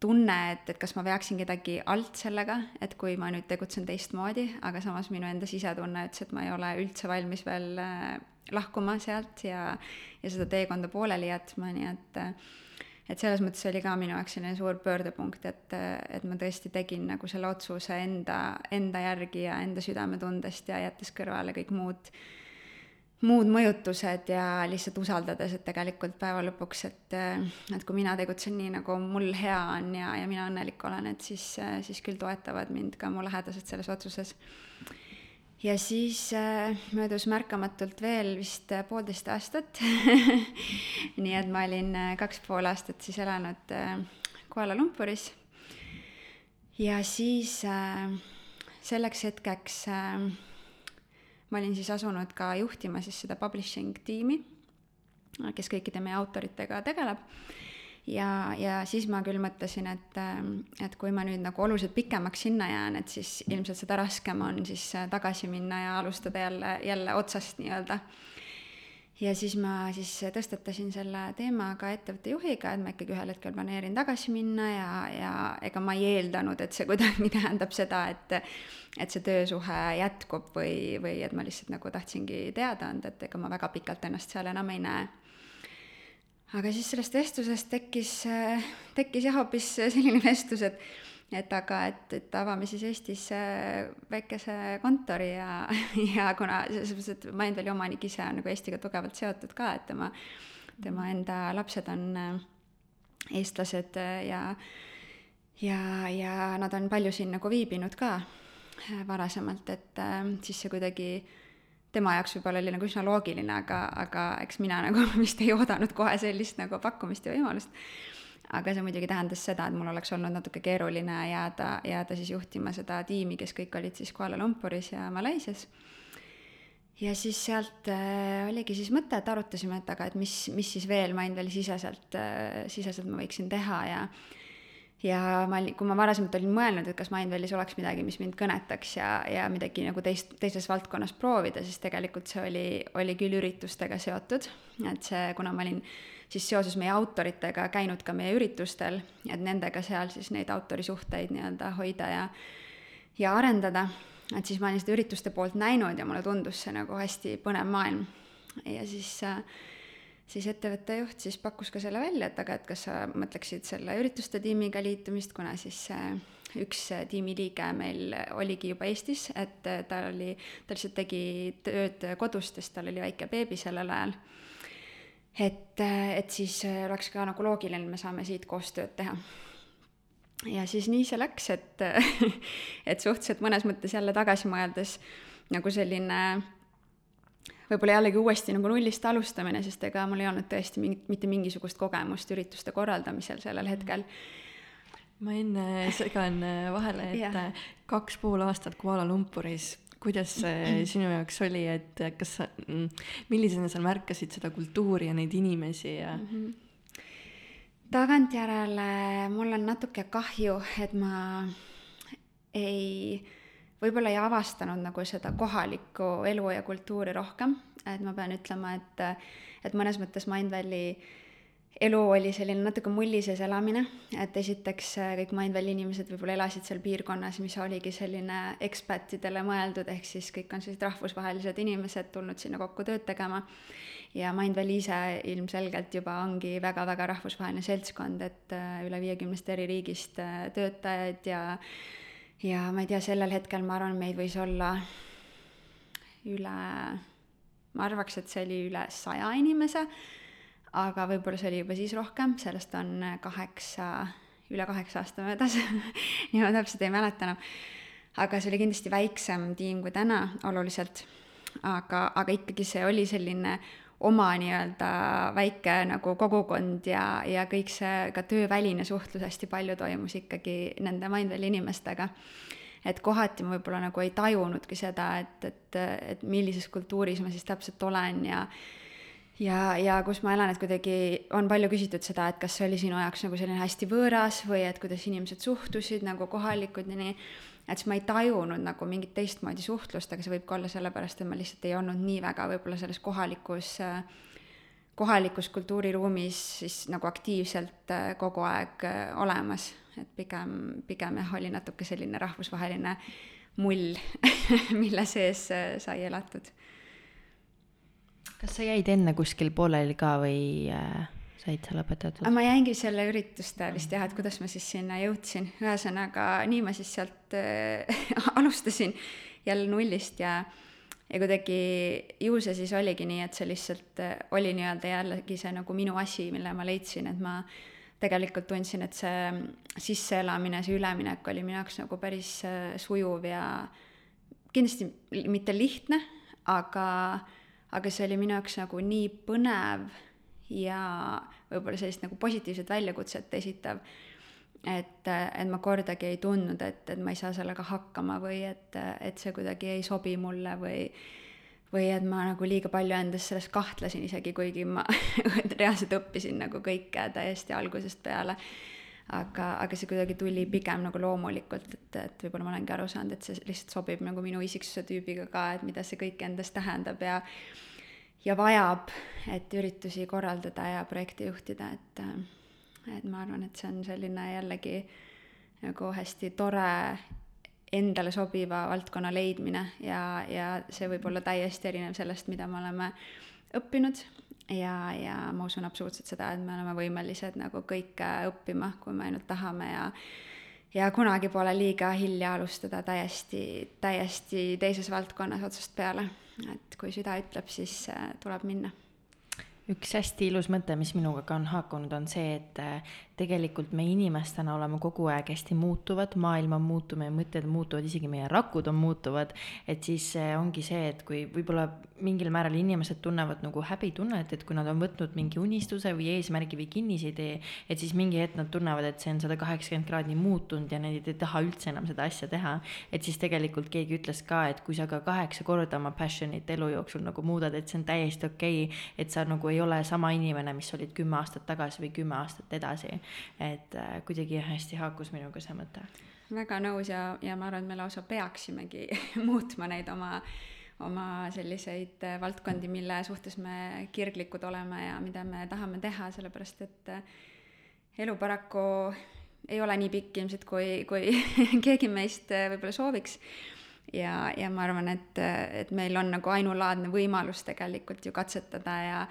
Speaker 4: tunne, et, et kas ma veaksin kedagi alt sellega, et kui ma nüüd tegutsen teistmoodi, aga samas minu enda sisetunne ütles, et ma ei ole üldse valmis veel äh, lahkuma sealt ja, ja seda teekonda pooleli jätma, nii et et selles mõttes oli ka minu jaoks selline suur pöördepunkt, et, et ma tõesti tegin nagu selle otsuse enda, enda järgi ja enda südametundest ja jättes kõrvale kõik muud muud mõjutused ja lihtsalt usaldades, et tegelikult päeva lõpuks, et, et kui mina tegutsen nii, nagu mul hea on ja, ja mina õnnelik olen, et siis, siis küll toetavad mind ka mu lähedased selles otsuses. Ja siis äh, möödus märkamatult veel vist poolteist aastat nii et ma olin äh, kaks pool aastat siis elanud äh, Kuala Lumpuris. ja siis selleks hetkeks ma olin siis asunud ka juhtima siis seda publishing tiimi, kes kõikide meie autoritega tegeleb. Ja, ja siis ma küll mõtlesin, et, et kui ma nüüd nagu oluliselt pikemaks sinna jään, et siis ilmselt seda raskem on siis tagasi minna ja alustada jälle, jälle otsast nii-öelda ja siis ma siis tõstatasin selle teema ka ettevõtte juhiga, et ma ikkagi ühel hetkel planeerin tagasi minna ja, ja ega ma ei eeldanud, et see kuidagi tähendab seda, et et see töösuhe jätkub või, või et ma lihtsalt nagu tahtsingi teada anda, et ega ma väga pikalt ennast seal enam ei näe. Aga siis sellest vestlusest tekkis, tekkis jah hoopis selline vestlus, et et aga, et, et avame siis Eestis väikese kontori ja, ja kuna selles mõttes, et Mindvali omanik ise on nagu Eestiga tugevalt seotud ka, et tema, tema enda lapsed on äh, eestlased äh, ja ja, ja nad on palju siin nagu viibinud ka äh, varasemalt, et siis see kuidagi tema jaoks võib-olla oli nagu üsna loogiline, aga, aga eks mina nagu vist ei oodanud kohe sellist nagu pakkumist ja võimalust aga see muidugi tähendas seda, et mul oleks olnud natuke keeruline jääda, jääda siis juhtima seda tiimi, kes kõik olid siis Kuala Lumpuris ja Malaisias. ja siis sealt äh, oligi siis mõte, et arutasime, et aga et mis, mis siis veel Mindvali siseselt äh,, siseselt ma võiksin teha ja ja ma, kui ma varasemalt olin mõelnud, et kas Mindvalis oleks midagi, mis mind kõnetaks ja, ja midagi nagu teist, teises valdkonnas proovida, siis tegelikult see oli, oli küll üritustega seotud, et see, kuna ma olin siis seoses meie autoritega käinud ka meie üritustel, et nendega seal siis neid autorisuhteid nii-öelda hoida ja, ja arendada. et siis ma olin seda ürituste poolt näinud ja mulle tundus see nagu hästi põnev maailm. ja siis äh, siis ettevõtte juht siis pakkus ka selle välja, et aga et kas sa mõtleksid selle ürituste tiimiga liitumist, kuna siis üks tiimiliige meil oligi juba Eestis, et ta oli, ta lihtsalt tegi tööd kodust, sest tal oli väike beebi sellel ajal et, et siis äh, oleks ka nagu loogiline, me saame siit koostööd teha. ja siis nii see läks, et, et suhteliselt mõnes mõttes jälle tagasi mõeldes nagu selline võib-olla jällegi uuesti nagu nullist alustamine, sest ega mul ei olnud tõesti mingit, mitte mingisugust kogemust ürituste korraldamisel sellel hetkel
Speaker 3: ma enne segan vahele, et ja. kaks pool aastat Kuala Lumpuris kuidas see sinu jaoks oli, et kas sa, mm, millisena sa märkasid seda kultuuri ja neid inimesi ja mm? -hmm.
Speaker 4: tagantjärele mul on natuke kahju, et ma ei, võib-olla ei avastanud nagu seda kohalikku elu ja kultuuri rohkem, et ma pean ütlema, et, et mõnes mõttes Mindvalley elu oli selline natuke mulli sees elamine, et esiteks äh, kõik Mindvalley inimesed võib-olla elasid seal piirkonnas, mis oligi selline ekspatidele mõeldud, ehk siis kõik on sellised rahvusvahelised inimesed tulnud sinna kokku tööd tegema. ja Mindvalley ise ilmselgelt juba ongi väga-väga rahvusvaheline seltskond, et äh, üle viiekümnest eri riigist äh, töötajaid ja ja ma ei tea, sellel hetkel ma arvan, meid võis olla üle, ma arvaks, et see oli üle saja inimese aga võib-olla see oli juba siis rohkem, sellest on kaheksa, üle kaheksa aasta möödas nii ma täpselt ei mäleta enam. aga see oli kindlasti väiksem tiim kui täna oluliselt, aga, aga ikkagi see oli selline oma nii-öelda väike nagu kogukond ja, ja kõik see ka tööväline suhtlus hästi palju toimus ikkagi nende Mindvali inimestega. et kohati ma võib-olla nagu ei tajunudki seda, et, et, et millises kultuuris ma siis täpselt olen ja ja, ja kus ma elan, et kuidagi on palju küsitud seda, et kas see oli sinu jaoks nagu selline hästi võõras või et kuidas inimesed suhtusid nagu kohalikud ja nii, et siis ma ei tajunud nagu mingit teistmoodi suhtlust, aga see võib ka olla sellepärast, et ma lihtsalt ei olnud nii väga võib-olla selles kohalikus, kohalikus kultuuriruumis siis nagu aktiivselt äh, kogu aeg äh, olemas et pigem, pigem jah, oli natuke selline rahvusvaheline mull mille sees äh, sai elatud.
Speaker 2: kas sa jäid enne kuskil pooleli ka või äh, said sa lõpetatud?
Speaker 4: ma jäingi selle ürituste vist jah, et kuidas ma siis sinna jõudsin, ühesõnaga nii ma siis sealt äh, alustasin jälle nullist ja ja kuidagi ju see siis oligi nii, et see lihtsalt äh, oli nii-öelda jällegi see nagu minu asi, mille ma leidsin, et ma tegelikult tundsin, et see sisseelamine, see üleminek oli minu jaoks nagu päris äh, sujuv ja kindlasti mitte lihtne, aga, aga see oli minu jaoks nagu nii põnev ja võib-olla sellist nagu positiivset väljakutset esitav et, et ma kordagi ei tundnud, et, et ma ei saa sellega hakkama või et, et see kuidagi ei sobi mulle või või et ma nagu liiga palju endas selles kahtlesin isegi, kuigi ma reaalselt õppisin nagu kõike täiesti algusest peale. aga, aga see kuidagi tuli pigem nagu loomulikult, et, et võib-olla ma olengi aru saanud, et see lihtsalt sobib nagu minu isiksuse tüübiga ka, et mida see kõik endas tähendab ja ja vajab, et üritusi korraldada ja projekte juhtida, et et ma arvan, et see on selline jällegi nagu hästi tore endale sobiva valdkonna leidmine ja, ja see võib olla täiesti erinev sellest, mida me oleme õppinud ja, ja ma usun absoluutselt seda, et me oleme võimelised nagu kõike õppima, kui me ainult tahame ja ja kunagi pole liiga hilja alustada täiesti, täiesti teises valdkonnas otsast peale. Et kui süda ütleb, siis äh, tuleb minna.
Speaker 2: Üks hästi ilus mõte, mis minuga ka on haakunud, on see, et äh, tegelikult me inimestena oleme kogu aeg hästi muutuvad, maailm on muutuv, meie mõtted muutuvad, isegi meie rakud on muutuvad. et siis ongi see, et kui võib-olla mingil määral inimesed tunnevad nagu häbitunnet, et kui nad on võtnud mingi unistuse või eesmärgi või kinnisidee, et siis mingi hetk nad tunnevad, et see on sada kaheksakümmend kraadi muutunud ja nad ei taha üldse enam seda asja teha. et siis tegelikult keegi ütles ka, et kui sa ka kaheksa korda oma passion'it elu jooksul nagu muudad, et see on täiesti okei okay,, et sa nagu ei ole sama inimene, mis olid kümme aastat tagasi või kümme aastat edasi et äh, kuidagi hästi haakus minuga see mõte.
Speaker 4: väga nõus ja, ja ma arvan, et me lausa peaksimegi muutma neid oma, oma selliseid äh, valdkondi, mille suhtes me kirglikud oleme ja mida me tahame teha, sellepärast et äh, elu paraku ei ole nii pikk ilmselt, kui, kui keegi meist võib-olla sooviks ja, ja ma arvan, et, et meil on nagu ainulaadne võimalus tegelikult ju katsetada ja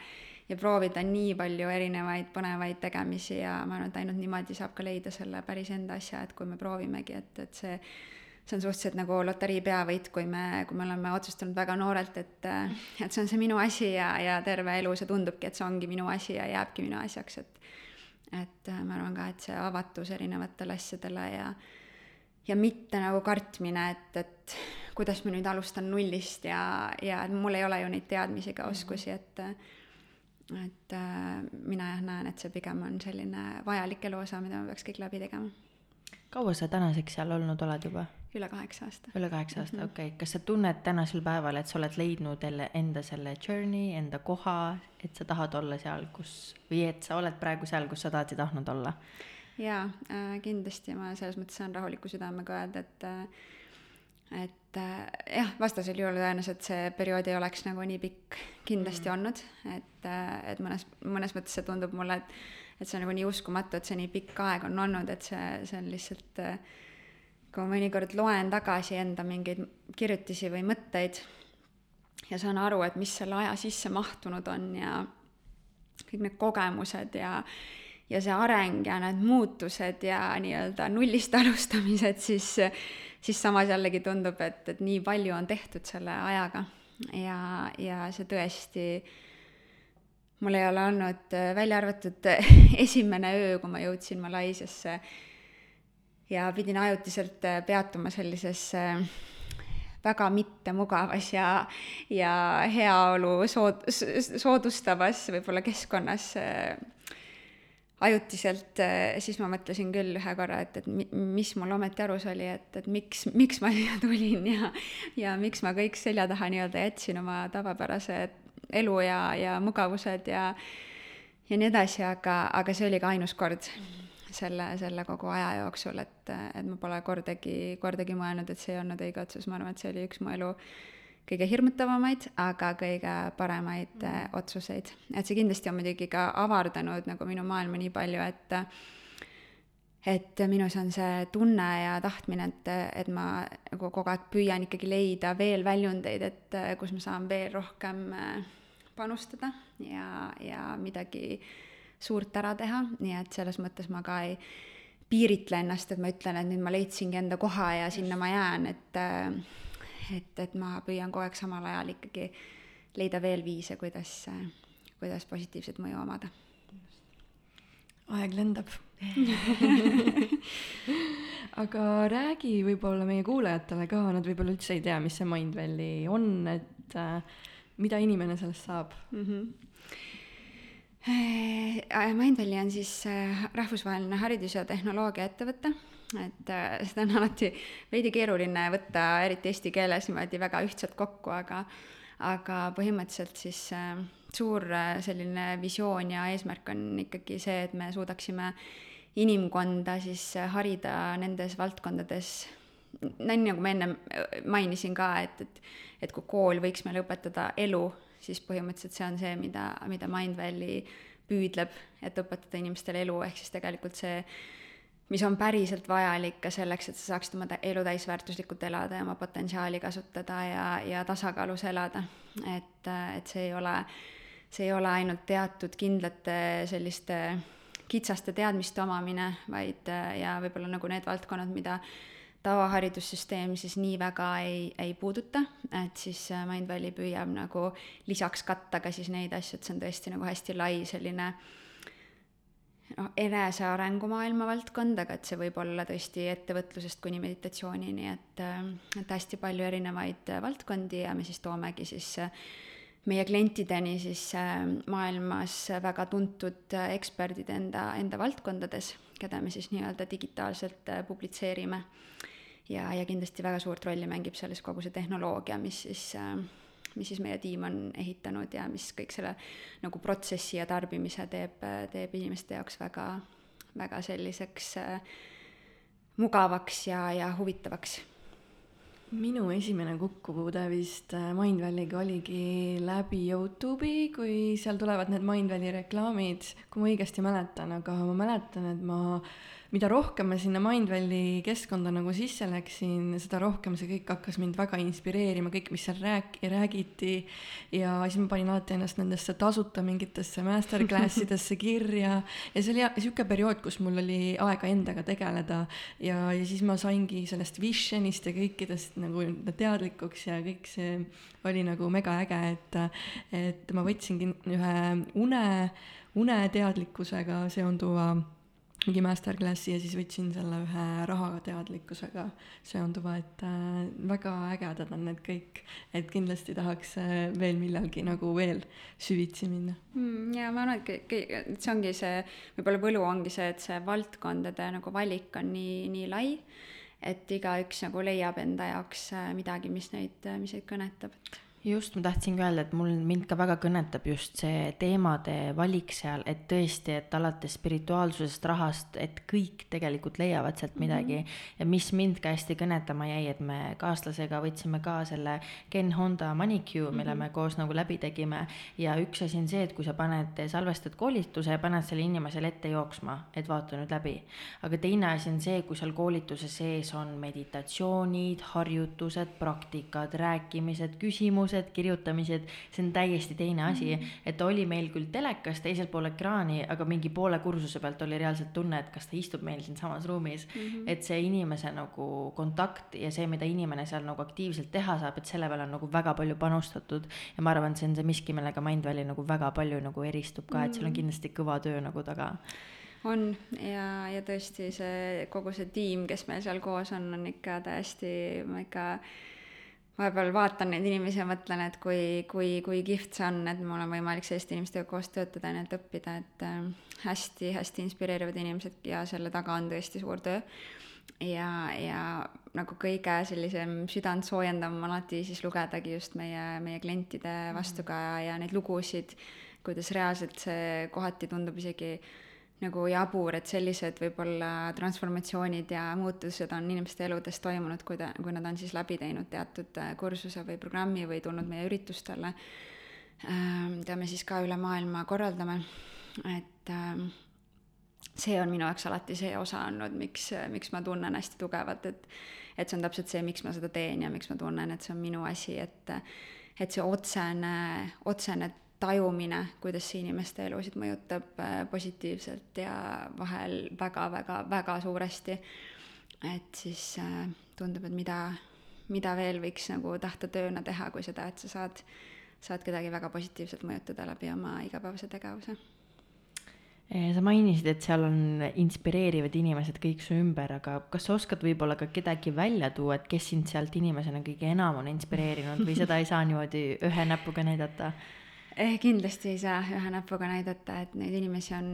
Speaker 4: ja proovida nii palju erinevaid põnevaid tegemisi ja ma arvan, et ainult niimoodi saab ka leida selle päris enda asja, et kui me proovimegi, et, et see see on suhteliselt nagu loterii peavõit, kui me, kui me oleme otsustanud väga noorelt, et, et see on see minu asi ja, ja terve elu see tundubki, et see ongi minu asi ja jääbki minu asjaks, et et ma arvan ka, et see avatus erinevatele asjadele ja ja mitte nagu kartmine, et, et kuidas ma nüüd alustan nullist ja, ja mul ei ole ju neid teadmisi ega oskusi, et et äh, mina jah näen, et see pigem on selline vajalik eluosa, mida me peaks kõik läbi tegema.
Speaker 2: kaua sa tänaseks seal olnud oled juba?
Speaker 4: üle kaheksa aasta.
Speaker 2: üle kaheksa aasta mm, -hmm. okei okay.. kas sa tunned tänasel päeval, et sa oled leidnud jälle enda selle journey, enda koha, et sa tahad olla seal, kus, või et sa oled praegu seal, kus sa tahad ja tahtnud olla?
Speaker 4: jaa äh,, kindlasti ma selles mõttes saan rahuliku südamega öelda, et äh, et äh, jah, vastasel juhul tõenäoliselt see periood ei oleks nagu nii pikk kindlasti mm. olnud, et, äh, et mõnes, mõnes mõttes see tundub mulle, et et see on nagu nii uskumatu, et see nii pikk aeg on olnud, et see, see on lihtsalt äh, kui ma mõnikord loen tagasi enda mingeid kirjutisi või mõtteid ja saan aru, et mis selle aja sisse mahtunud on ja kõik need kogemused ja ja see areng ja need muutused ja nii-öelda nullist alustamised, siis siis samas jällegi tundub, et, et nii palju on tehtud selle ajaga. Ja, ja see tõesti, mul ei ole olnud, välja arvatud esimene öö, kui ma jõudsin Malaisiasse ja pidin ajutiselt peatuma sellises väga mittemugavas ja, ja heaolu sood-, soodustavas võib-olla keskkonnas ajutiselt, eh, siis ma mõtlesin küll ühe korra, et, et mis mul ometi arus oli, et, et miks, miks ma siia tulin ja ja miks ma kõik selja taha nii-öelda jätsin oma tavapärase elu ja, ja mugavused ja ja nii edasi, aga, aga see oli ka ainus kord selle, selle kogu aja jooksul, et, et ma pole kordagi, kordagi mõelnud, et see ei olnud õige otsus, ma arvan, et see oli üks mu elu kõige hirmutavamaid, aga kõige paremaid mm. äh, otsuseid. et see kindlasti on muidugi ka avardanud nagu minu maailma nii palju, et et minus on see tunne ja tahtmine, et, et ma nagu kogu aeg püüan ikkagi leida veel väljundeid, et kus ma saan veel rohkem panustada ja, ja midagi suurt ära teha, nii et selles mõttes ma ka ei piiritle ennast, et ma ütlen, et nüüd ma leidsingi enda koha ja sinna ma jään, et et, et ma püüan kogu aeg samal ajal ikkagi leida veel viise, kuidas, kuidas positiivset mõju omada.
Speaker 3: aeg lendab aga räägi võib-olla meie kuulajatele ka, nad võib-olla üldse ei tea, mis see Mindvalley on, et äh, mida inimene sellest saab mm? -hmm.
Speaker 4: Mindvalley on siis äh, rahvusvaheline haridus- ja tehnoloogiaettevõte, et äh, seda on alati veidi keeruline võtta, eriti eesti keeles niimoodi väga ühtselt kokku, aga aga põhimõtteliselt siis äh, suur selline visioon ja eesmärk on ikkagi see, et me suudaksime inimkonda siis harida nendes valdkondades, nii nagu ma ennem mainisin ka, et, et et kui kool võiks meile õpetada elu, siis põhimõtteliselt see on see, mida, mida Mindvalley püüdleb, et õpetada inimestele elu, ehk siis tegelikult see, mis on päriselt vajalik ka selleks, et sa saaksid oma elu täisväärtuslikult elada ja oma potentsiaali kasutada ja, ja tasakaalus elada. et, et see ei ole, see ei ole ainult teatud kindlate selliste kitsaste teadmiste omamine, vaid ja võib-olla nagu need valdkonnad, mida tavaharidussüsteem siis nii väga ei, ei puuduta, et siis äh, Mindvalley püüab nagu lisaks katta ka siis neid asju, et see on tõesti nagu hästi lai selline noh, enesearengu maailma valdkond, aga et see võib olla tõesti ettevõtlusest kuni meditatsioonini, et, äh, et hästi palju erinevaid äh, valdkondi ja me siis toomegi siis meie klientideni siis maailmas väga tuntud eksperdid enda, enda valdkondades, keda me siis nii-öelda digitaalselt publitseerime. Ja, ja kindlasti väga suurt rolli mängib selles kogu see tehnoloogia, mis siis äh, mis siis meie tiim on ehitanud ja mis kõik selle nagu protsessi ja tarbimise teeb, teeb inimeste jaoks väga, väga selliseks äh, mugavaks ja, ja huvitavaks.
Speaker 3: minu esimene kokkupuude vist äh, Mindvalley'ga oligi läbi Youtube'i, kui seal tulevad need Mindvalley reklaamid, kui ma õigesti mäletan, aga ma mäletan, et ma mida rohkem ma sinna Mindvalley keskkonda nagu sisse läksin, seda rohkem see kõik hakkas mind väga inspireerima, kõik, mis seal rääk-, räägiti. ja siis ma panin alati ennast nendesse tasuta mingitesse masterclass idesse kirja ja see oli sihuke periood, kus mul oli aega endaga tegeleda. ja, ja siis ma saingi sellest vision'ist ja kõikidest nagu teadlikuks ja kõik see oli nagu mega äge, et, et ma võtsingi ühe une, uneteadlikkusega seonduva mingi masterclassi ja siis võtsin selle ühe rahateadlikkusega seonduva, et äh, väga ägedad on need kõik, et kindlasti tahaks äh, veel millalgi nagu veel süvitsi minna
Speaker 4: mm,. ja ma arvan, et see ongi see, võib-olla võlu ongi see, et see valdkondade nagu valik on nii, nii lai, et igaüks nagu leiab enda jaoks äh, midagi, mis neid, mis neid kõnetab, et
Speaker 2: just, ma tahtsingi öelda, et mul, mind ka väga kõnetab just see teemade valik seal, et tõesti, et alates spirituaalsusest, rahast, et kõik tegelikult leiavad sealt mhm. midagi mm. -hmm. ja mis mind ka hästi kõnetama jäi, et me kaaslasega võtsime ka selle Ken Honda manicure, mille mm -hmm. me koos nagu läbi tegime. ja üks asi on see, et kui sa paned, salvestad koolituse ja paned selle inimesele ette jooksma, et vaata nüüd läbi. aga teine asi on see, kui seal koolituse sees on meditatsioonid, harjutused, praktikad, rääkimised, küsimused küsimused, kirjutamised, see on täiesti teine asi mm. -hmm. et ta oli meil küll telekas teisel pool ekraani, aga mingi poole kursuse pealt oli reaalselt tunne, et kas ta istub meil siinsamas ruumis mm. -hmm. et see inimese nagu kontakt ja see, mida inimene seal nagu aktiivselt teha saab, et selle peale on nagu väga palju panustatud. ja ma arvan, et see on see miski, millega Mindvalley nagu väga palju nagu eristub ka et seal on mhm. kindlasti kõva töö nagu taga
Speaker 4: on ja, ja tõesti see kogu see tiim, kes meil seal koos on, on ikka täiesti, ma ikka vahepeal vaatan neid inimesi ja mõtlen, et kui, kui, kui kihvt see on, et mul on võimalik selliste inimestega koos töötada ja neilt õppida, et hästi-hästi äh, inspireerivad inimesed ja selle taga on tõesti suur töö. ja, ja nagu kõige sellisem südantsoojendav on alati siis lugedagi just meie, meie klientide vastukaja ja neid lugusid, kuidas reaalselt see kohati tundub isegi nagu jabur, et sellised võib-olla transformatsioonid ja muutused on inimeste eludes toimunud, kui ta, kui nad on siis läbi teinud teatud äh, kursuse või programmi või tulnud meie üritustele, mida ähm, me siis ka üle maailma korraldame, et ähm, see on minu jaoks alati see osa olnud, miks, miks ma tunnen hästi tugevalt, et et see on täpselt see, miks ma seda teen ja miks ma tunnen, et see on minu asi, et et see otsene, otsene tajumine, kuidas see inimeste elusid mõjutab äh, positiivselt ja vahel väga-väga-väga suuresti. et siis äh, tundub, et mida, mida veel võiks nagu tahta tööna teha, kui seda, et sa saad, saad kedagi väga positiivselt mõjutada läbi oma igapäevase tegevuse
Speaker 2: Eh, sa mainisid, et seal on inspireerivad inimesed kõik su ümber, aga kas sa oskad võib-olla ka kedagi välja tuua, et kes sind sealt inimesena kõige enam on inspireerinud või seda ei saa niimoodi ühe näpuga näidata?
Speaker 4: Eh,? kindlasti ei saa ühe näpuga näidata, et neid inimesi on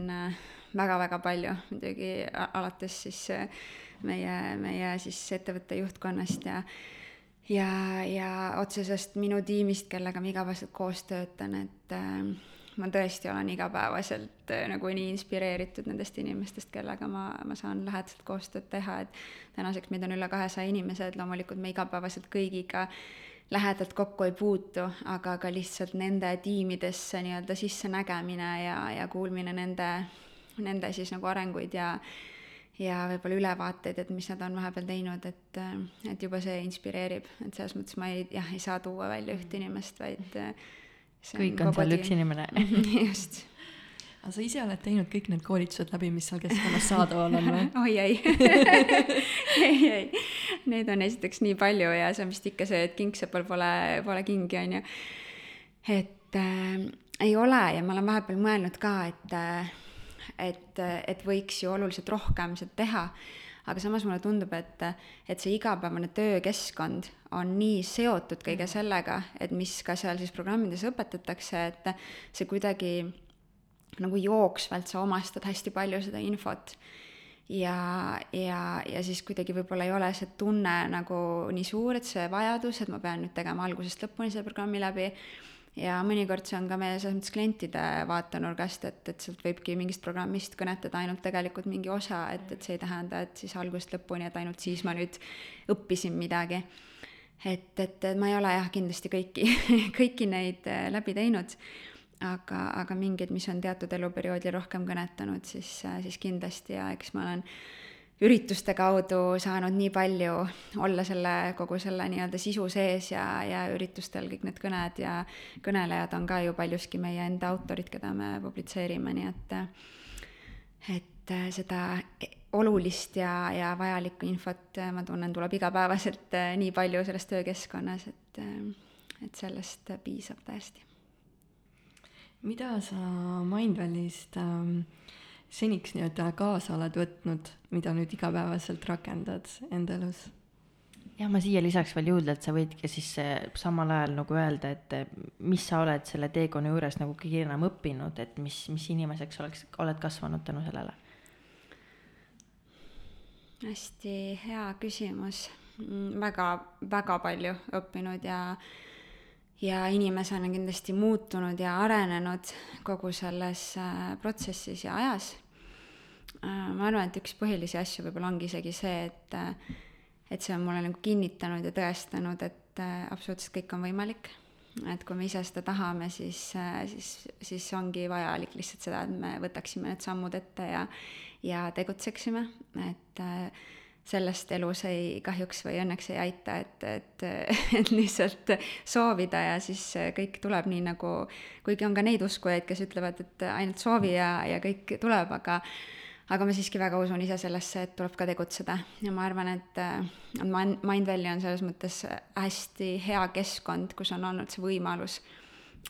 Speaker 4: väga-väga äh, palju, muidugi alates siis äh, meie, meie siis ettevõtte juhtkonnast ja ja, ja otseselt minu tiimist, kellega ma igapäevaselt koos töötan, et äh, ma tõesti olen igapäevaselt äh, nagu nii inspireeritud nendest inimestest, kellega ma, ma saan lähedaselt koostööd teha, et tänaseks meid on üle kahesaja inimese, et loomulikult me igapäevaselt kõigiga lähedalt kokku ei puutu, aga ka lihtsalt nende tiimidesse nii-öelda sissenägemine ja, ja kuulmine nende, nende siis nagu arenguid ja ja võib-olla ülevaateid, et mis nad on vahepeal teinud, et, et juba see inspireerib, et selles mõttes ma ei, jah, ei saa tuua välja ühte inimest, vaid
Speaker 2: kõik on seal üks inimene.
Speaker 4: Just.
Speaker 3: Aga sa ise oled teinud kõik need koolitused läbi, mis seal keskkonnas saadaval on või?
Speaker 4: oi ei ei, ei, neid on esiteks nii palju ja see on vist ikka see, et kingsepal pole, pole kingi, on ju. et äh, ei ole ja ma olen vahepeal mõelnud ka, et äh, et, et võiks ju oluliselt rohkem seda teha aga samas mulle tundub, et, et see igapäevane töökeskkond on nii seotud kõige sellega, et mis ka seal siis programmides õpetatakse, et see kuidagi nagu jooksvalt sa omastad hästi palju seda infot. Ja, ja, ja siis kuidagi võib-olla ei ole see tunne nagu nii suur, et see vajadus, et ma pean nüüd tegema algusest lõpuni selle programmi läbi. Ja mõnikord see on ka meie selles mõttes klientide vaatenurgast, et, et sealt võibki mingist programmist kõnetada ainult tegelikult mingi osa, et, et see ei tähenda, et siis algusest lõpuni, et ainult siis ma nüüd õppisin midagi. et, et, et ma ei ole jah, kindlasti kõiki kõiki neid äh, läbi teinud, aga, aga mingeid, mis on teatud eluperioodil rohkem kõnetanud, siis, siis kindlasti ja eks ma olen ürituste kaudu saanud nii palju olla selle, kogu selle nii-öelda sisu sees ja, ja üritustel kõik need kõned ja kõnelejad on ka ju paljuski meie enda autorid, keda me publitseerime, nii et et seda olulist ja, ja vajalikku infot ma tunnen, tuleb igapäevaselt nii palju selles töökeskkonnas, et et sellest piisab täiesti.
Speaker 3: Mida sa Mindvalley'st ähm, seniks nii-öelda kaasa oled võtnud, mida nüüd igapäevaselt rakendad enda elus?
Speaker 2: jah, ma siia lisaks veel juurde, et sa võidki siis samal ajal nagu öelda, et mis sa oled selle teekonna juures nagu kõige enam õppinud, et mis, mis inimeseks oleks, oled kasvanud tänu sellele?
Speaker 4: hästi hea küsimus mm, väga, väga palju õppinud ja ja inimesena kindlasti muutunud ja arenenud kogu selles äh, protsessis ja ajas. Äh, ma arvan, et üks põhilisi asju võib-olla ongi isegi see, et, äh, et see on mulle nagu kinnitanud ja tõestanud, et absoluutselt kõik on võimalik. et kui me ise seda tahame, siis, siis, siis ongi vajalik lihtsalt seda, et me võtaksime need sammud ette ja, ja tegutseksime, et äh, sellest elus ei, kahjuks või õnneks ei aita, et, et, et lihtsalt soovida ja siis kõik tuleb nii nagu, kuigi on ka neid uskujaid, kes ütlevad, et ainult soovi ja, ja kõik tuleb, aga aga ma siiski väga usun ise sellesse, et tuleb ka tegutseda. Ja ma arvan, et Mindvalley on selles mõttes hästi hea keskkond, kus on olnud see võimalus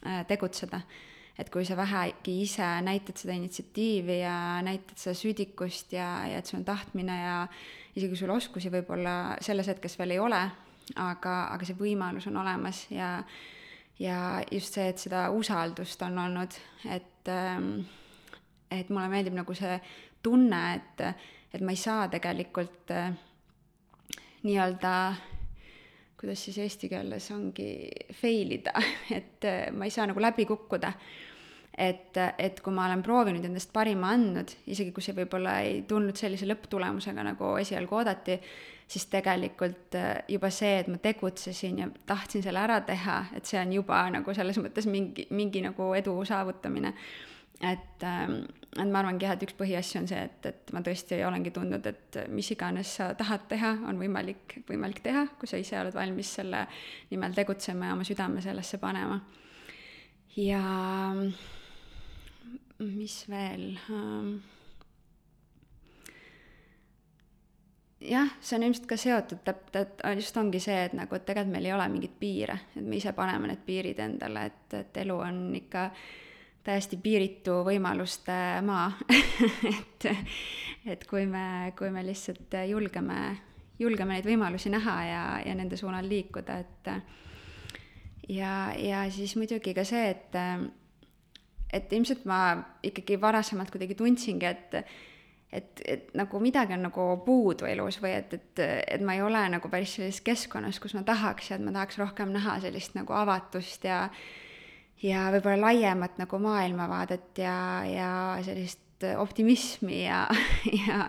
Speaker 4: äh, tegutseda. Et kui sa vähegi ise näitad seda initsiatiivi ja näitad seda südikust ja, ja et sul on tahtmine ja isegi sul oskusi võib-olla selles hetkes veel ei ole, aga, aga see võimalus on olemas ja ja just see, et seda usaldust on olnud, et ähm, et mulle meeldib nagu see tunne, et, et ma ei saa tegelikult äh, nii-öelda kuidas siis eesti keeles ongi fail ida, et äh, ma ei saa nagu läbi kukkuda et, et kui ma olen proovinud endast parima andnud, isegi kui see võib-olla ei tulnud sellise lõpptulemusega, nagu esialgu oodati, siis tegelikult äh, juba see, et ma tegutsesin ja tahtsin selle ära teha, et see on juba nagu selles mõttes mingi, mingi nagu edu saavutamine. et, ähm, et ma arvangi jah, et üks põhiasju on see, et, et ma tõesti olengi tundnud, et mis iganes sa tahad teha, on võimalik, võimalik teha, kui sa ise oled valmis selle nimel tegutsema ja oma südame sellesse panema. ja mis veel ähm, jah, see on ilmselt ka seotud täp-, et just ongi see, et nagu, et tegelikult meil ei ole mingeid piire, et me ise paneme need piirid endale, et, et elu on ikka täiesti piiritu võimaluste maa et, et kui me, kui me lihtsalt julgeme, julgeme neid võimalusi näha ja, ja nende suunal liikuda, et ja, ja siis muidugi ka see, et et ilmselt ma ikkagi varasemalt kuidagi tundsingi, et et, et nagu midagi on nagu puudu elus või et, et, et ma ei ole nagu päris sellises keskkonnas, kus ma tahaks ja et ma tahaks rohkem näha sellist nagu avatust ja ja võib-olla laiemat nagu maailmavaadet ja, ja sellist optimismi ja, ja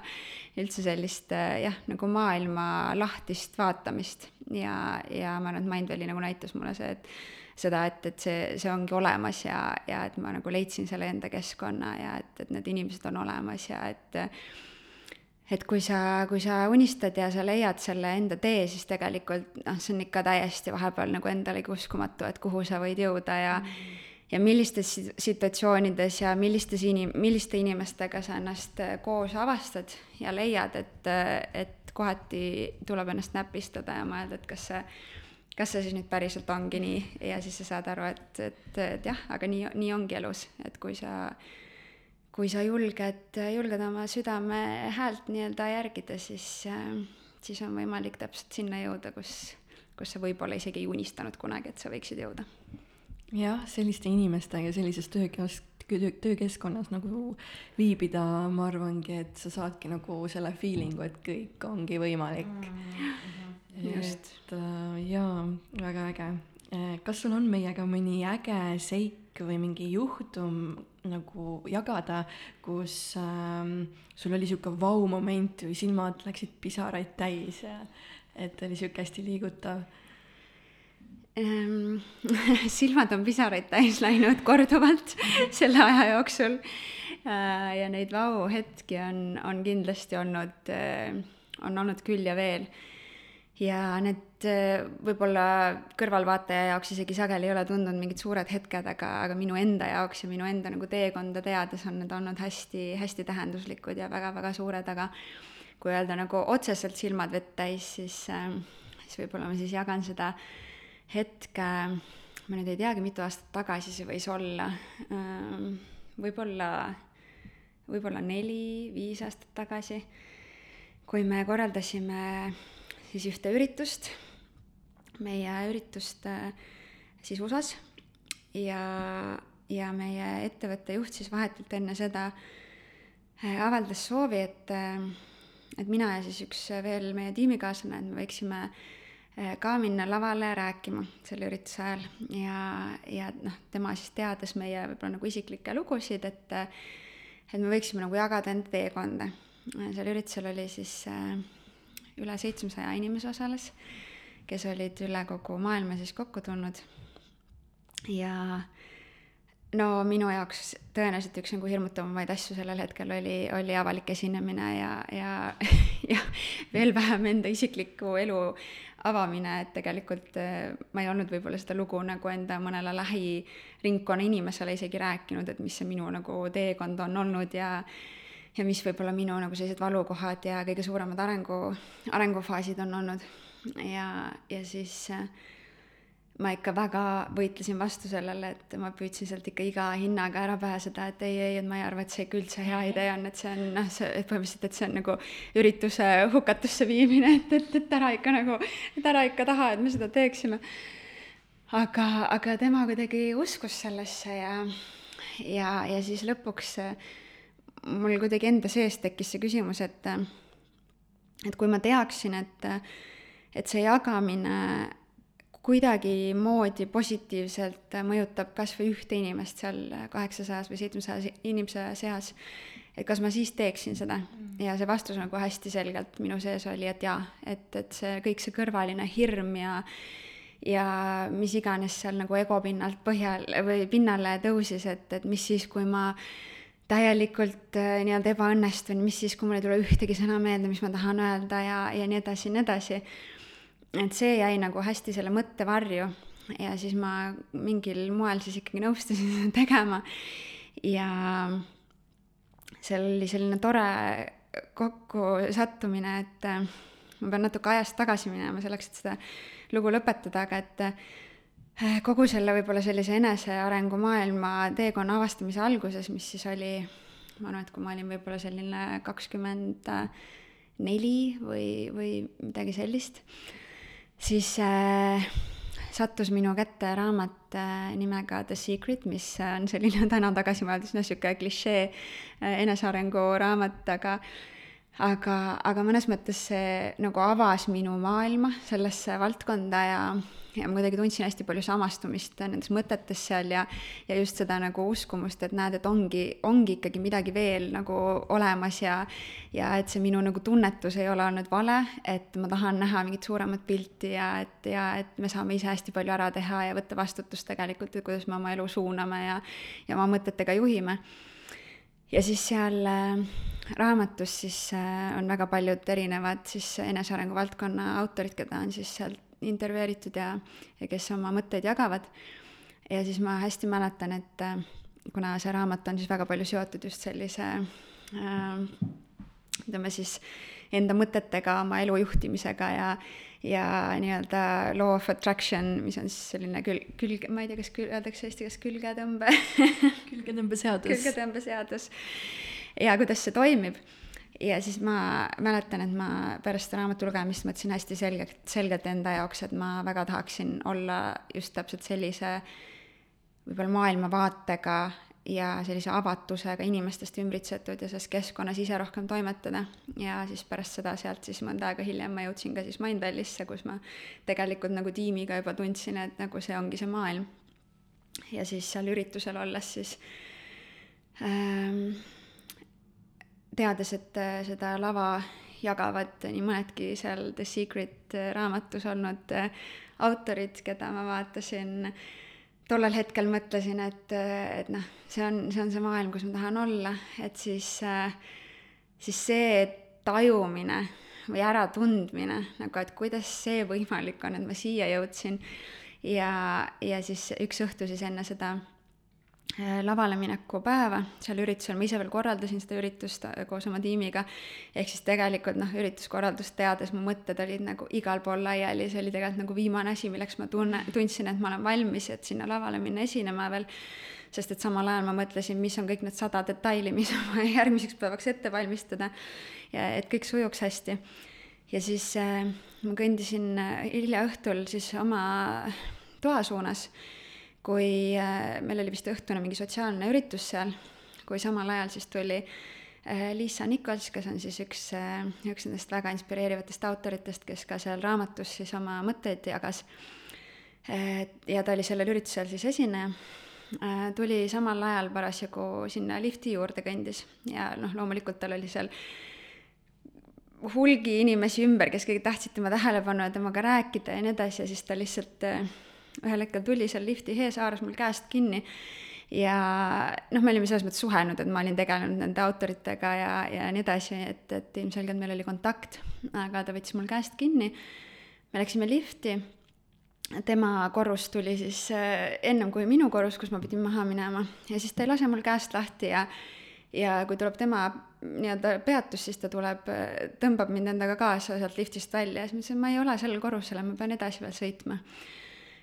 Speaker 4: üldse sellist jah, nagu maailma lahtist vaatamist. Ja, ja ma arvan, et Mindvalley nagu näitas mulle see, et seda, et, et see, see ongi olemas ja, ja et ma nagu leidsin selle enda keskkonna ja et, et need inimesed on olemas ja et et kui sa, kui sa unistad ja sa leiad selle enda tee, siis tegelikult noh, see on ikka täiesti vahepeal nagu endalegi uskumatu, et kuhu sa võid jõuda ja mm. ja millistes situatsioonides ja millistes inim-, milliste inimestega sa ennast koos avastad ja leiad, et, et kohati tuleb ennast näpistada ja mõelda, et kas see kas see siis nüüd päriselt ongi nii ja siis sa saad aru, et, et, et jah, aga nii, nii ongi elus, et kui sa, kui sa julged, julged oma südame häält nii-öelda järgida, siis, siis on võimalik täpselt sinna jõuda, kus, kus sa võib-olla isegi ei unistanud kunagi, et sa võiksid jõuda.
Speaker 3: jah, selliste inimestega sellises töökesk-, töökeskkonnas nagu viibida, ma arvangi, et sa saadki nagu selle feeling'u, et kõik ongi võimalik mm. -hmm just. Äh, jaa, väga äge. Äh, kas sul on meiega mõni äge seik või mingi juhtum nagu jagada, kus ähm, sul oli sihuke vau-moment või silmad läksid pisaraid täis ja et oli sihuke hästi liigutav
Speaker 4: ähm, silmad on pisaraid täis läinud korduvalt selle aja jooksul äh, ja neid vau-hetki on, on kindlasti olnud, on olnud küll ja veel ja need äh, võib-olla kõrvalvaataja jaoks isegi sageli ei ole tundunud mingid suured hetked, aga, aga minu enda jaoks ja minu enda nagu teekonda teades on need olnud hästi-hästi tähenduslikud ja väga-väga suured, aga kui öelda nagu otseselt silmad vett täis, siis, äh, siis võib-olla ma siis jagan seda hetke, ma nüüd ei teagi, mitu aastat tagasi see võis olla, ähm, võib-olla, võib-olla neli-viis aastat tagasi, kui me korraldasime siis ühte üritust, meie üritust äh, siis USA-s ja, ja meie ettevõtte juht siis vahetult enne seda äh, avaldas soovi, et, äh, et mina ja siis üks veel meie tiimikaaslane, et me võiksime ka minna lavale rääkima selle ürituse ajal ja, ja noh, tema siis teades meie võib-olla nagu isiklikke lugusid, et et me võiksime nagu jagada enda teekonda. seal üritusel oli siis äh, üle seitsmesaja inimese osales, kes olid üle kogu maailma siis kokku tulnud. ja no minu jaoks tõenäoliselt üks nagu hirmutavamaid asju sellel hetkel oli, oli avalik esinemine ja, ja, ja veel vähem enda isikliku elu avamine, et tegelikult eh, ma ei olnud võib-olla seda lugu nagu enda mõnele lähiringkonna inimesele isegi rääkinud, et mis see minu nagu teekond on olnud ja ja mis võib-olla minu nagu sellised valukohad ja kõige suuremad arengu, arengufaasid on olnud. ja, ja siis äh, ma ikka väga võitlesin vastu sellele, et ma püüdsin sealt ikka iga hinnaga ära pääseda, et ei, ei, et ma ei arva, et see ikka üldse hea idee on, et see on noh, see põhimõtteliselt, et see on nagu ürituse hukatusse viimine, et, et, et ära ikka nagu, et ära ikka taha, et me seda teeksime. aga, aga tema kuidagi uskus sellesse ja, ja, ja siis lõpuks äh, mul kuidagi enda sees tekkis see küsimus, et et kui ma teaksin, et, et see jagamine kuidagimoodi positiivselt mõjutab kas või ühte inimest seal kaheksasajas või seitsmesajas inimese seas, et kas ma siis teeksin seda mm. ja see vastus nagu hästi selgelt minu sees oli, et jaa, et, et see kõik see kõrvaline hirm ja ja mis iganes seal nagu ego pinnalt põhjal või pinnale tõusis, et, et mis siis, kui ma täielikult äh, nii-öelda ebaõnnestunud, mis siis, kui mul ei tule ühtegi sõna meelde, mis ma tahan öelda ja, ja nii edasi ja nii edasi. et see jäi nagu hästi selle mõtte varju ja siis ma mingil moel siis ikkagi nõustusin seda tegema ja seal oli selline tore kokkusattumine, et äh, ma pean natuke ajas tagasi minema selleks, et seda lugu lõpetada, aga et äh, kogu selle võib-olla sellise enesearengu maailma teekonna avastamise alguses, mis siis oli, ma arvan, et kui ma olin võib-olla selline kakskümmend neli või, või midagi sellist, siis äh, sattus minu kätte raamat äh, nimega The Secret, mis on selline täna tagasi mõeldes noh, niisugune klišee äh, enesearengu raamat, aga aga, aga mõnes mõttes see nagu avas minu maailma sellesse valdkonda ja, ja ma kuidagi tundsin hästi palju samastumist nendes mõtetes seal ja, ja just seda nagu uskumust, et näed, et ongi, ongi ikkagi midagi veel nagu olemas ja, ja et see minu nagu tunnetus ei ole olnud vale, et ma tahan näha mingit suuremat pilti ja et, ja et me saame ise hästi palju ära teha ja võtta vastutust tegelikult, et kuidas me oma elu suuname ja, ja oma mõtetega juhime. ja siis seal äh, raamatus siis äh, on väga paljud erinevad siis enesearengu valdkonna autorid, keda on siis seal intervjueeritud ja, ja kes oma mõtteid jagavad. ja siis ma hästi mäletan, et äh, kuna see raamat on siis väga palju seotud just sellise äh, ütleme siis enda mõtetega, oma elu juhtimisega ja, ja nii-öelda law of attraction, mis on siis selline kül-, külg, ma ei tea, kas kül-, öeldakse eesti keeles külgetõmbe
Speaker 3: külgetõmbeseadus.
Speaker 4: külgetõmbeseadus ja kuidas see toimib. ja siis ma mäletan, et ma pärast raamatu lugemist mõtlesin hästi selgelt, selgelt enda jaoks, et ma väga tahaksin olla just täpselt sellise võib-olla maailmavaatega ja sellise avatusega inimestest ümbritsetud ja selles keskkonnas ise rohkem toimetada. ja siis pärast seda sealt siis mõnda aega hiljem ma jõudsin ka siis Mindvallisse, kus ma tegelikult nagu tiimiga juba tundsin, et nagu see ongi see maailm. ja siis seal üritusel olles siis ähm, teades, et äh, seda lava jagavad nii mõnedki seal The Secret äh, raamatus olnud äh, autorid, keda ma vaatasin, tollel hetkel mõtlesin, et, et noh, see on, see on see maailm, kus ma tahan olla, et siis, siis see tajumine või äratundmine nagu, et kuidas see võimalik on, et ma siia jõudsin. Ja, ja siis üks õhtu siis enne seda lavale mineku päeva, seal üritusel ma ise veel korraldasin seda üritust äh, koos oma tiimiga, ehk siis tegelikult noh, ürituskorraldust teades mu mõtted olid nagu igal pool laiali, see oli tegelikult nagu viimane asi, milleks ma tunne, tundsin, et ma olen valmis, et sinna lavale minna esinema veel, sest et samal ajal ma mõtlesin, mis on kõik need sada detaili, mis on vaja järgmiseks päevaks ette valmistada. Ja et kõik sujuks hästi. ja siis äh, ma kõndisin äh, hilja õhtul siis oma toa suunas kui äh, meil oli vist õhtune mingi sotsiaalne üritus seal, kui samal ajal siis tuli äh, Liisa Nichols, kes on siis üks, äh, üks nendest väga inspireerivatest autoritest, kes ka seal raamatus siis oma mõtteid jagas. ja ta oli sellel üritusel siis esineja, tuli samal ajal parasjagu sinna lifti juurde kõndis ja noh, loomulikult tal oli seal hulgi inimesi ümber, kes kõik tahtsid tema tähelepanu ja temaga rääkida ja nii edasi ja siis ta lihtsalt ühel hetkel tuli seal lifti ees, haaras mul käest kinni ja noh, me olime selles mõttes suhelnud, et ma olin tegelenud nende autoritega ja, ja nii edasi, et, et ilmselgelt meil oli kontakt, aga ta võttis mul käest kinni. me läksime lifti, tema korrus tuli siis äh, ennem kui minu korrus, kus ma pidin maha minema ja siis ta ei lase mul käest lahti ja ja kui tuleb tema nii-öelda peatus, siis ta tuleb, tõmbab mind endaga kaasa sealt liftist välja ja siis ma ütlesin, ma ei ole sellel korrusel, ma pean edasi veel sõitma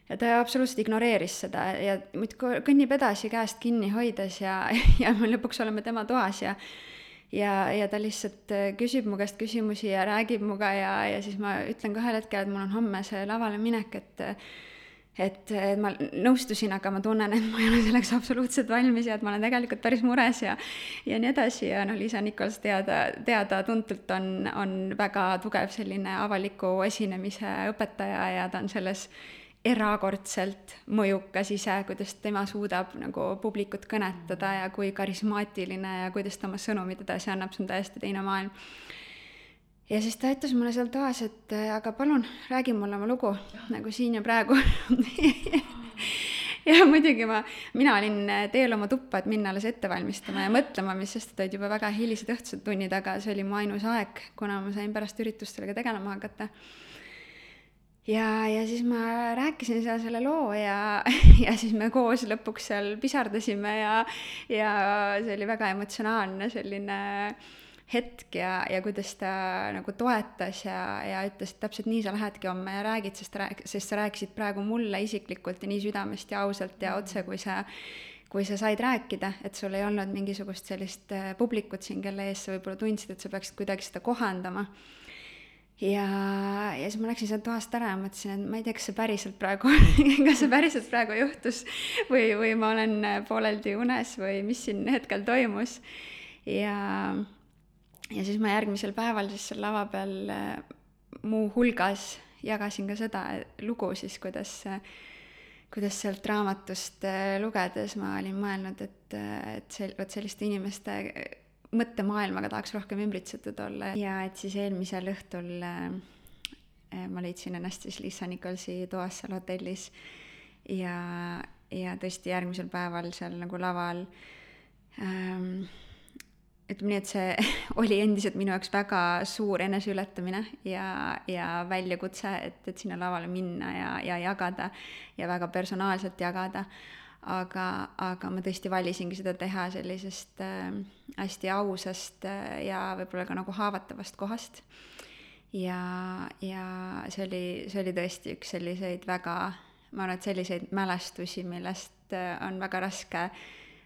Speaker 4: ja ta absoluutselt ignoreeris seda ja muudkui kõnnib edasi käest kinni hoides ja, ja me lõpuks oleme tema toas ja ja, ja ta lihtsalt äh, küsib mu käest küsimusi ja räägib muga ja, ja siis ma ütlen ka ühel hetkel, et mul on homme see lavale minek, et et, ma nõustusin, aga ma tunnen, et ma ei ole selleks absoluutselt valmis ja et ma olen tegelikult päris mures ja ja nii edasi. Ja noh, Liisa Nikols teada, teada-tuntult on, on väga tugev selline avaliku esinemise õpetaja ja ta on selles erakordselt mõjukas ise, kuidas tema suudab nagu publikut kõnetada ja kui karismaatiline ja kuidas ta oma sõnumit edasi annab, see on täiesti teine maailm. ja siis ta ütles mulle seal toas, et aga palun räägi mulle oma lugu nagu siin ja praegu ja muidugi ma, mina olin teel oma tuppa, et minna alles ette valmistama ja mõtlema, mis sest, et olid juba väga hilised õhtused tunnid, aga see oli mu ainus aeg, kuna ma sain pärast üritust sellega tegelema hakata ja, ja siis ma rääkisin seal selle loo ja, ja siis me koos lõpuks seal pisardasime ja, ja see oli väga emotsionaalne selline hetk ja, ja kuidas ta nagu toetas ja, ja ütles, et täpselt nii sa lähedki homme ja räägid, sest rääk-, sest sa rääkisid praegu mulle isiklikult ja nii südamest ja ausalt ja otse, kui sa kui sa said rääkida, et sul ei olnud mingisugust sellist äh, publikut siin, kelle ees sa võib-olla tundsid, et sa peaksid kuidagi seda kohandama ja, ja siis ma läksin sealt toast ära ja mõtlesin, et ma ei tea, kas see päriselt praegu kas see päriselt praegu juhtus või, või ma olen pooleldi unes või mis siin hetkel toimus. ja ja siis ma järgmisel päeval siis seal lava peal äh, muuhulgas jagasin ka seda lugu siis, kuidas, kuidas sealt raamatust äh, lugedes ma olin mõelnud, et, et sel-, vot selliste inimeste mõttemaailmaga tahaks rohkem ümbritsetud olla ja et siis eelmisel õhtul äh, ma leidsin ennast siis Lisa Nicholsi toas seal hotellis ja, ja tõesti järgmisel päeval seal nagu laval ähm, ütleme nii, et see oli endiselt minu jaoks väga suur eneseületamine ja, ja väljakutse, et, et sinna lavale minna ja, ja jagada ja väga personaalselt jagada. Aga, aga ma tõesti valisingi seda teha sellisest äh, hästi ausast äh, ja võib-olla ka nagu haavatavast kohast. ja, ja see oli, see oli tõesti üks selliseid väga, ma arvan, et selliseid mälestusi, millest äh, on väga raske äh,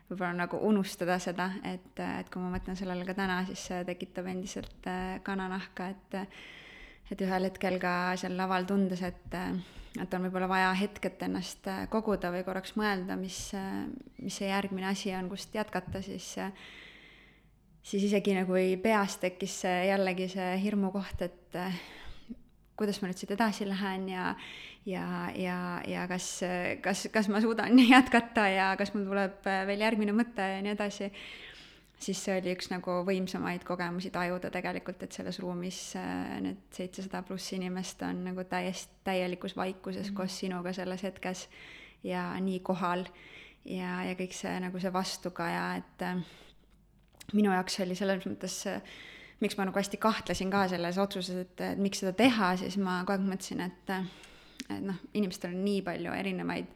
Speaker 4: võib-olla nagu unustada seda, et, et kui ma mõtlen sellele ka täna, siis see tekitab endiselt äh, kananahka, et et ühel hetkel ka seal laval tundes, et, et on võib-olla vaja hetk, et ennast äh, koguda või korraks mõelda, mis, mis see järgmine asi on, kust jätkata, siis siis isegi nagu peas tekkis jällegi see hirmukoht, et kuidas ma nüüd siit edasi lähen ja ja, ja, ja kas, kas, kas ma suudan jätkata ja kas mul tuleb veel järgmine mõte ja nii edasi, siis see oli üks nagu võimsamaid kogemusi tajuda tegelikult, et selles ruumis äh, need seitsesada pluss inimest on nagu täiesti täielikus vaikuses mm koos sinuga selles hetkes ja nii kohal ja, ja kõik see nagu see vastukaja, et äh, minu jaoks oli selles mõttes äh, miks ma nagu hästi kahtlesin ka selles otsuses, et, et miks seda teha, siis ma kogu aeg mõtlesin, et et noh, inimestel on nii palju erinevaid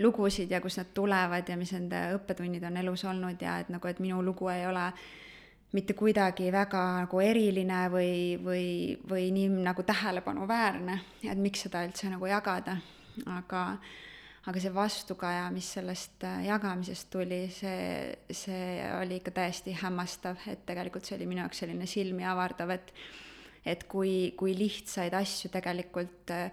Speaker 4: lugusid ja kust nad tulevad ja mis nende õppetunnid on elus olnud ja et nagu, et minu lugu ei ole mitte kuidagi väga nagu eriline või, või, või nii nagu tähelepanuväärne, et miks seda üldse nagu jagada, aga aga see vastukaja, mis sellest äh, jagamisest tuli, see, see oli ikka täiesti hämmastav, et tegelikult see oli minu jaoks selline silmi avardav, et et kui, kui lihtsaid asju tegelikult äh,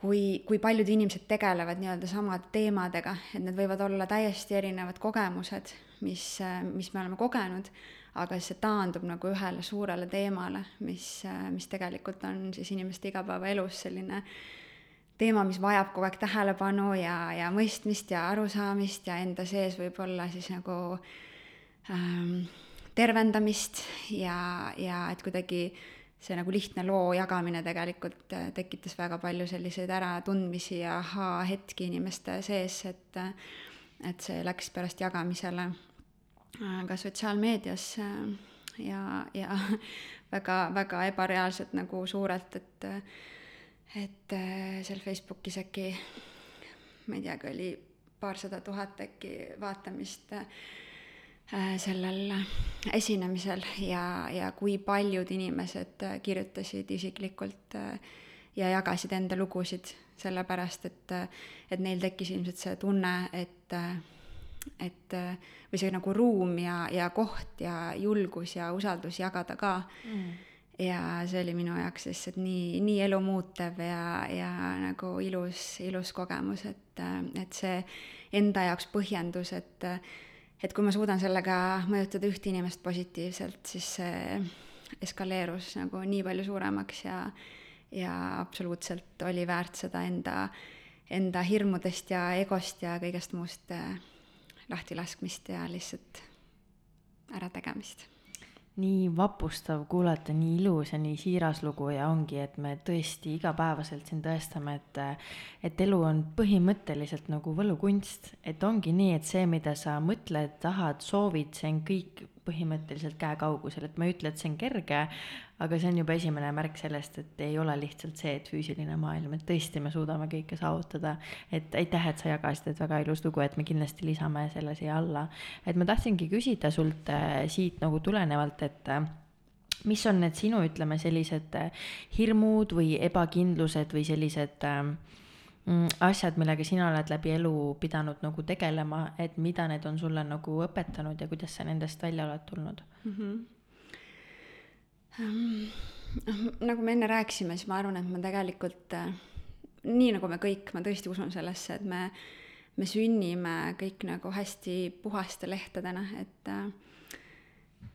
Speaker 4: kui, kui paljud inimesed tegelevad nii-öelda samade teemadega, et need võivad olla täiesti erinevad kogemused, mis, mis me oleme kogenud, aga see taandub nagu ühele suurele teemale, mis, mis tegelikult on siis inimeste igapäevaelus selline teema, mis vajab kogu aeg tähelepanu ja, ja mõistmist ja arusaamist ja enda sees võib-olla siis nagu ähm, tervendamist ja, ja et kuidagi see nagu lihtne loo jagamine tegelikult äh, tekitas väga palju selliseid äratundmisi ja ahaa-hetki inimeste sees, et äh, et see läks pärast jagamisele äh, ka sotsiaalmeedias ja, ja väga, väga ebareaalselt nagu suurelt, et et seal Facebookis äkki, ma ei teagi, oli paarsada tuhat äkki vaatamist Äh, sellel esinemisel ja, ja kui paljud inimesed äh, kirjutasid isiklikult äh, ja jagasid enda lugusid, sellepärast et, et neil tekkis ilmselt see tunne, et, et või see nagu ruum ja, ja koht ja julgus ja usaldus jagada ka mm. ja see oli minu jaoks lihtsalt nii, nii elumuutev ja, ja nagu ilus, ilus kogemus, et, et see enda jaoks põhjendus, et et kui ma suudan sellega mõjutada ühte inimest positiivselt, siis see eskaleerus nagu nii palju suuremaks ja, ja absoluutselt oli väärt seda enda, enda hirmudest ja egost ja kõigest muust äh, lahti laskmist ja lihtsalt ärategemist
Speaker 2: nii vapustav kuulata nii ilus ja nii siiras lugu ja ongi, et me tõesti igapäevaselt siin tõestame, et, et elu on põhimõtteliselt nagu võlukunst, et ongi nii, et see, mida sa mõtled, tahad, soovid, see on kõik põhimõtteliselt käekaugusel, et ma ei ütle, et see on kerge, aga see on juba esimene märk sellest, et ei ole lihtsalt see, et füüsiline maailm, et tõesti me suudame kõike saavutada. et aitäh, et sa jagasid, et väga ilus lugu, et me kindlasti lisame selle siia alla. et ma tahtsingi küsida sult äh, siit nagu tulenevalt, et äh, mis on need sinu, ütleme, sellised äh, hirmud või ebakindlused või sellised mm, asjad, millega sina oled läbi elu pidanud nagu tegelema, et mida need on sulle nagu õpetanud ja kuidas sa nendest välja oled tulnud mm? -hmm
Speaker 4: nagu me enne rääkisime, siis ma arvan, et ma tegelikult äh, nii nagu me kõik, ma tõesti usun sellesse, et me, me sünnime kõik nagu hästi puhaste lehtedena, et äh,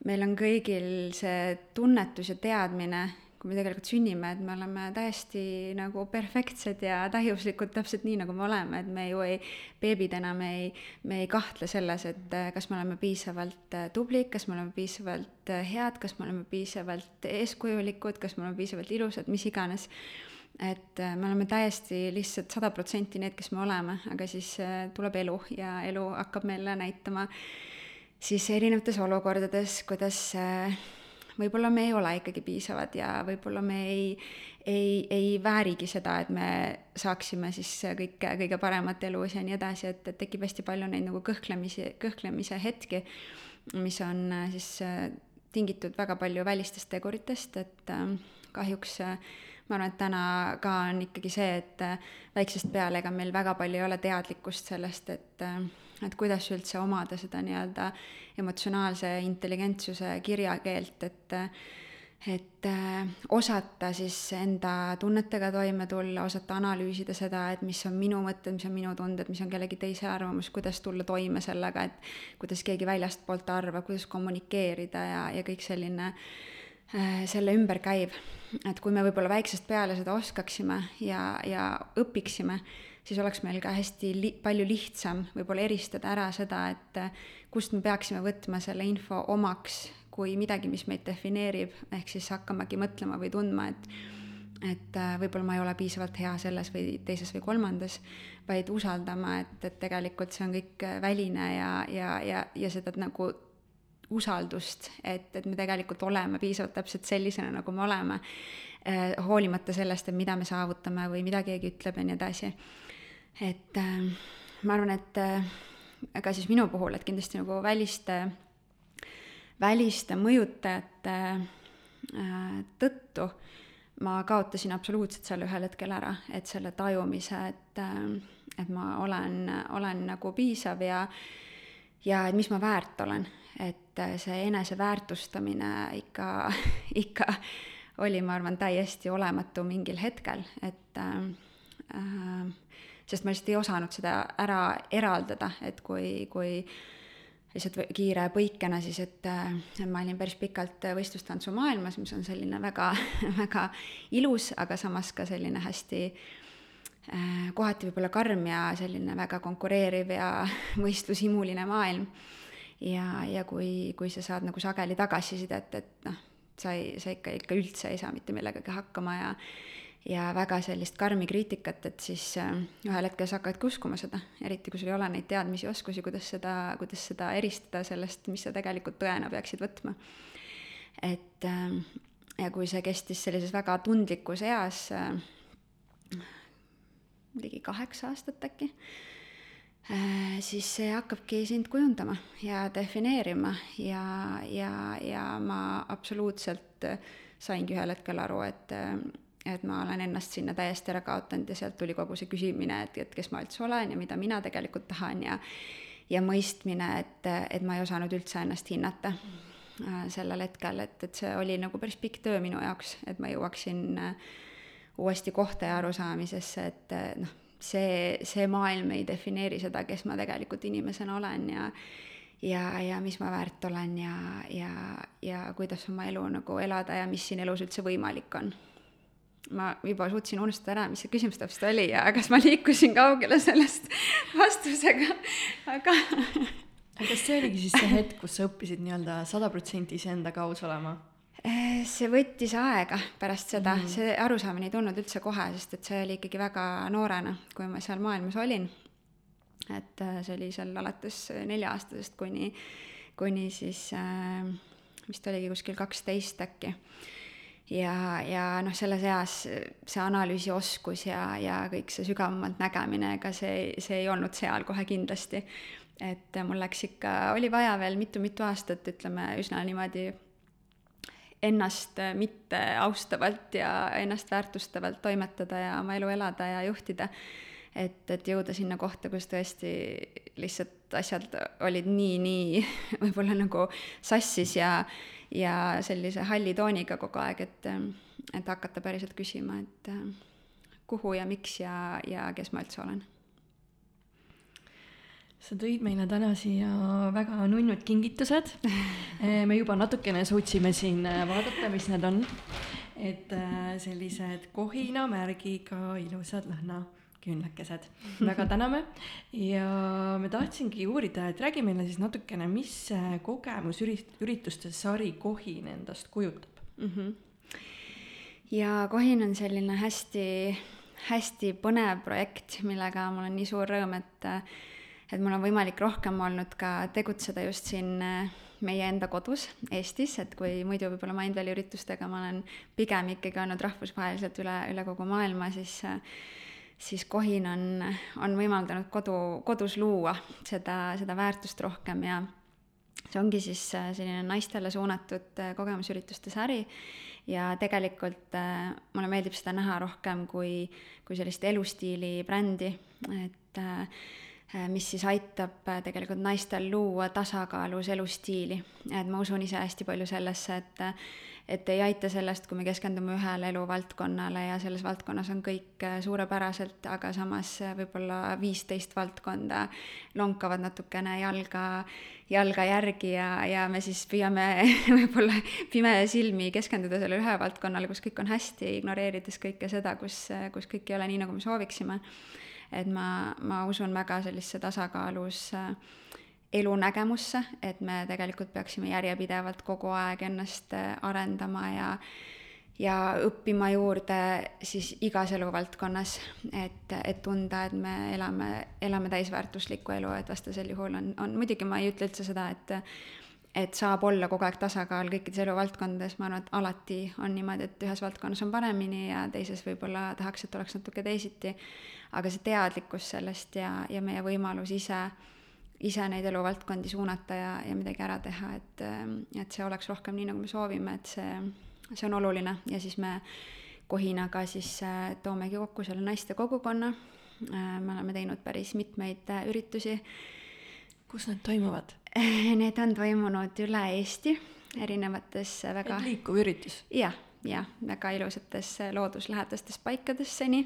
Speaker 4: meil on kõigil see tunnetus ja teadmine kui me tegelikult sünnime, et me oleme täiesti nagu perfektsed ja täiuslikud täpselt nii, nagu me oleme, et me ju ei, beebidena me ei, me ei kahtle selles, et äh, kas me oleme piisavalt äh, tublid, kas me oleme piisavalt äh, head, kas me oleme piisavalt eeskujulikud, kas me oleme piisavalt ilusad, mis iganes. Et me oleme täiesti lihtsalt sada protsenti need, kes me oleme, aga siis tuleb elu ja elu hakkab meile näitama siis erinevates olukordades, kuidas võib-olla me ei ole ikkagi piisavad ja võib-olla me ei, ei, ei väärigi seda, et me saaksime siis kõike, kõige paremat elus ja nii edasi, et, et tekib hästi palju neid nagu kõhklemisi, kõhklemise hetki, mis on äh, siis äh, tingitud väga palju välistest teguritest, et äh, kahjuks ma arvan, et täna ka on ikkagi see, et väiksest peale ega meil väga palju ei ole teadlikkust sellest, et et kuidas üldse omada seda nii-öelda emotsionaalse intelligentsuse kirjakeelt, et et äh, osata siis enda tunnetega toime tulla, osata analüüsida seda, et mis on minu mõtted, mis on minu tunded, mis on kellegi teise arvamus, kuidas tulla toime sellega, et kuidas keegi väljastpoolt arvab, kuidas kommunikeerida ja, ja kõik selline äh, selle ümber käib. et kui me võib-olla väiksest peale seda oskaksime ja, ja õpiksime, siis oleks meil ka hästi li-, palju lihtsam võib-olla eristada ära seda, et eh, kust me peaksime võtma selle info omaks kui midagi, mis meid defineerib, ehk siis hakkamegi mõtlema või tundma, et et eh, võib-olla ma ei ole piisavalt hea selles või teises või kolmandas, vaid usaldama, et, et tegelikult see on kõik väline ja, ja, ja, ja seda nagu usaldust, et, et me tegelikult oleme piisavalt täpselt sellisena, nagu me oleme eh,, hoolimata sellest, et mida me saavutame või mida keegi ütleb ja nii edasi. Et äh, ma arvan, et äh, ka siis minu puhul, et kindlasti nagu väliste, väliste mõjutajate tõttu ma kaotasin absoluutselt seal ühel hetkel ära, et selle tajumise, et, et ma olen, olen nagu piisav ja, ja et mis ma väärt olen, et äh, see eneseväärtustamine ikka, ikka oli, ma arvan, täiesti olematu mingil hetkel, et äh, äh, sest ma lihtsalt ei osanud seda ära eraldada, et kui, kui lihtsalt kiire põikena siis, et ma olin päris pikalt võistlustantsu maailmas, mis on selline väga, väga ilus, aga samas ka selline hästi äh, kohati võib-olla karm ja selline väga konkureeriv ja võistlushimuline maailm. Ja, ja kui, kui sa saad nagu sageli tagasisidet, et noh, sa ei, sa ikka, ikka üldse ei saa mitte millegagi hakkama ja ja väga sellist karmi kriitikat, et siis äh, ühel hetkel sa hakkadki uskuma seda, eriti kui sul ei ole neid teadmisi, oskusi, kuidas seda, kuidas seda eristada sellest, mis sa tegelikult tõena peaksid võtma. et äh, ja kui see kestis sellises väga tundlikus eas, äh, ligi kaheksa aastat äkki, siis see hakkabki sind kujundama ja defineerima ja, ja, ja ma absoluutselt saingi ühel hetkel aru, et et ma olen ennast sinna täiesti ära kaotanud ja sealt tuli kogu see küsimine, et, et kes ma üldse olen ja mida mina tegelikult tahan ja ja mõistmine, et, et ma ei osanud üldse ennast hinnata äh, sellel hetkel, et, et see oli nagu päris pikk töö minu jaoks, et ma jõuaksin äh, uuesti kohta ja arusaamisesse, et äh, noh, see, see maailm ei defineeri seda, kes ma tegelikult inimesena olen ja ja, ja mis ma väärt olen ja, ja, ja kuidas oma elu nagu elada ja mis siin elus üldse võimalik on ma juba suutsin unustada ära, mis see küsimus täpselt oli ja kas ma liikusin kaugele sellest vastusega, aga
Speaker 3: kas see oligi siis see hetk, kus sa õppisid nii-öelda sada protsenti iseendaga aus olema?
Speaker 4: Eh, see võttis aega pärast seda mm, see arusaamine ei tulnud üldse kohe, sest et see oli ikkagi väga noorena, kui ma seal maailmas olin. et äh, see oli seal alates nelja-aastasest kuni, kuni siis äh, vist oligi kuskil kaksteist äkki ja, ja noh, selles eas see analüüsioskus ja, ja kõik see sügavamalt nägemine, ega see, see ei olnud seal kohe kindlasti. et mul läks ikka, oli vaja veel mitu-mitu aastat, ütleme üsna niimoodi ennast mitte austavalt ja ennast väärtustavalt toimetada ja oma elu elada ja juhtida. et, et jõuda sinna kohta, kus tõesti lihtsalt asjad olid nii, nii võib-olla nagu sassis ja ja sellise halli tooniga kogu aeg, et, et hakata päriselt küsima, et kuhu ja miks ja, ja kes ma üldse olen.
Speaker 3: Sa tõid meile täna siia väga nunnud kingitused. me juba natukene suutsime siin vaadata, mis need on. et sellised kohinamärgiga ilusad lõhna küünlakesed. väga täname ja me tahtsingi uurida, et räägi meile siis natukene, mis kogemus ürit-, ürituste sari Kohin endast kujutab mm? -hmm.
Speaker 4: ja Kohin on selline hästi, hästi põnev projekt, millega mul on nii suur rõõm, et et mul on võimalik rohkem olnud ka tegutseda just siin meie enda kodus Eestis, et kui muidu võib-olla Mindvalley üritustega ma olen pigem ikkagi olnud rahvusvaheliselt üle, üle kogu maailma, siis siis Kohin on, on võimaldanud kodu, kodus luua seda, seda väärtust rohkem ja see ongi siis äh, selline naistele suunatud äh, kogemusürituste sari. Ja tegelikult äh, mulle meeldib seda näha rohkem kui, kui sellist elustiili brändi, et mis siis aitab tegelikult naistel luua tasakaalus elustiili. et ma usun ise hästi palju sellesse, et et ei aita sellest, kui me keskendume ühele eluvaldkonnale ja selles valdkonnas on kõik äh, suurepäraselt, aga samas äh, võib-olla viisteist valdkonda lonkavad natukene jalga, jalga järgi ja, ja me siis püüame võib-olla pimesilmi keskenduda sellele ühe valdkonnale, kus kõik on hästi, ignoreerides kõike seda, kus, kus kõik ei ole nii, nagu me sooviksime. Et ma, ma usun väga sellisesse tasakaalus äh, elunägemusse, et me tegelikult peaksime järjepidevalt kogu aeg ennast äh, arendama ja ja õppima juurde siis igas eluvaldkonnas, et, et tunda, et me elame, elame täisväärtuslikku elu, et vastasel juhul on, on, muidugi ma ei ütle üldse seda, et et saab olla kogu aeg tasakaal kõikides eluvaldkondades, ma arvan, et alati on niimoodi, et ühes valdkonnas on paremini ja teises võib-olla tahaks, et oleks natuke teisiti, aga see teadlikkus sellest ja, ja meie võimalus ise ise neid eluvaldkondi suunata ja, ja midagi ära teha, et, et see oleks rohkem nii, nagu me soovime, et see, see on oluline ja siis me Kohinaga siis äh, toomegi kokku selle naiste kogukonna. Äh, me oleme teinud päris mitmeid äh, üritusi.
Speaker 3: kus need toimuvad?
Speaker 4: Need on toimunud üle Eesti erinevates väga.
Speaker 3: liikuv üritus
Speaker 4: ja,? jah, jah, väga ilusates looduslähedastes paikades seni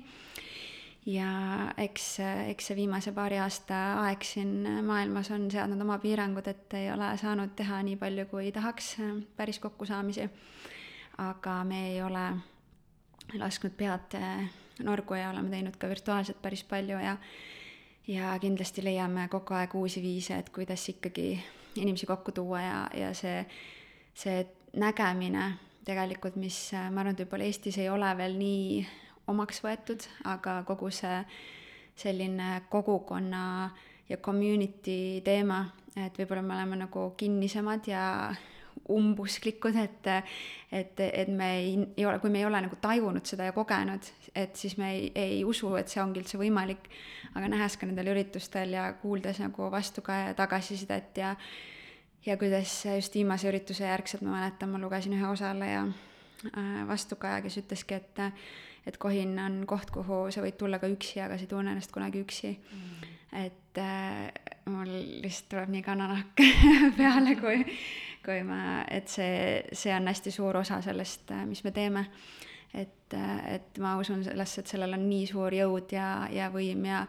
Speaker 4: ja eks, eks see viimase paari aasta aeg siin maailmas on seadnud oma piirangud, et ei ole saanud teha nii palju, kui tahaks, päris kokkusaamisi. aga me ei ole lasknud pead norgu ja oleme teinud ka virtuaalselt päris palju ja ja kindlasti leiame kogu aeg uusi viise, et kuidas ikkagi inimesi kokku tuua ja, ja see, see nägemine tegelikult, mis ma arvan, et võib-olla Eestis ei ole veel nii omaks võetud, aga kogu see selline kogukonna ja community teema, et võib-olla me oleme nagu kinnisemad ja umbusklikud, et, et, et me ei, ei ole, kui me ei ole nagu tajunud seda ja kogenud, et siis me ei, ei usu, et see ongi üldse võimalik. aga nähes ka nendel üritustel ja kuuldes nagu vastu ka tagasisidet ja, ja kuidas just viimase ürituse järgselt ma mäletan, ma lugesin ühe osaleja äh, vastukaja, kes ütleski, et et Kohin on koht, kuhu sa võid tulla ka üksi, aga sa ei tunne ennast kunagi üksi. Mm.. et äh, mul lihtsalt tuleb nii kananahk peale, kui, kui ma, et see, see on hästi suur osa sellest, äh, mis me teeme. et, äh, et ma usun sellesse, et sellel on nii suur jõud ja, ja võim ja,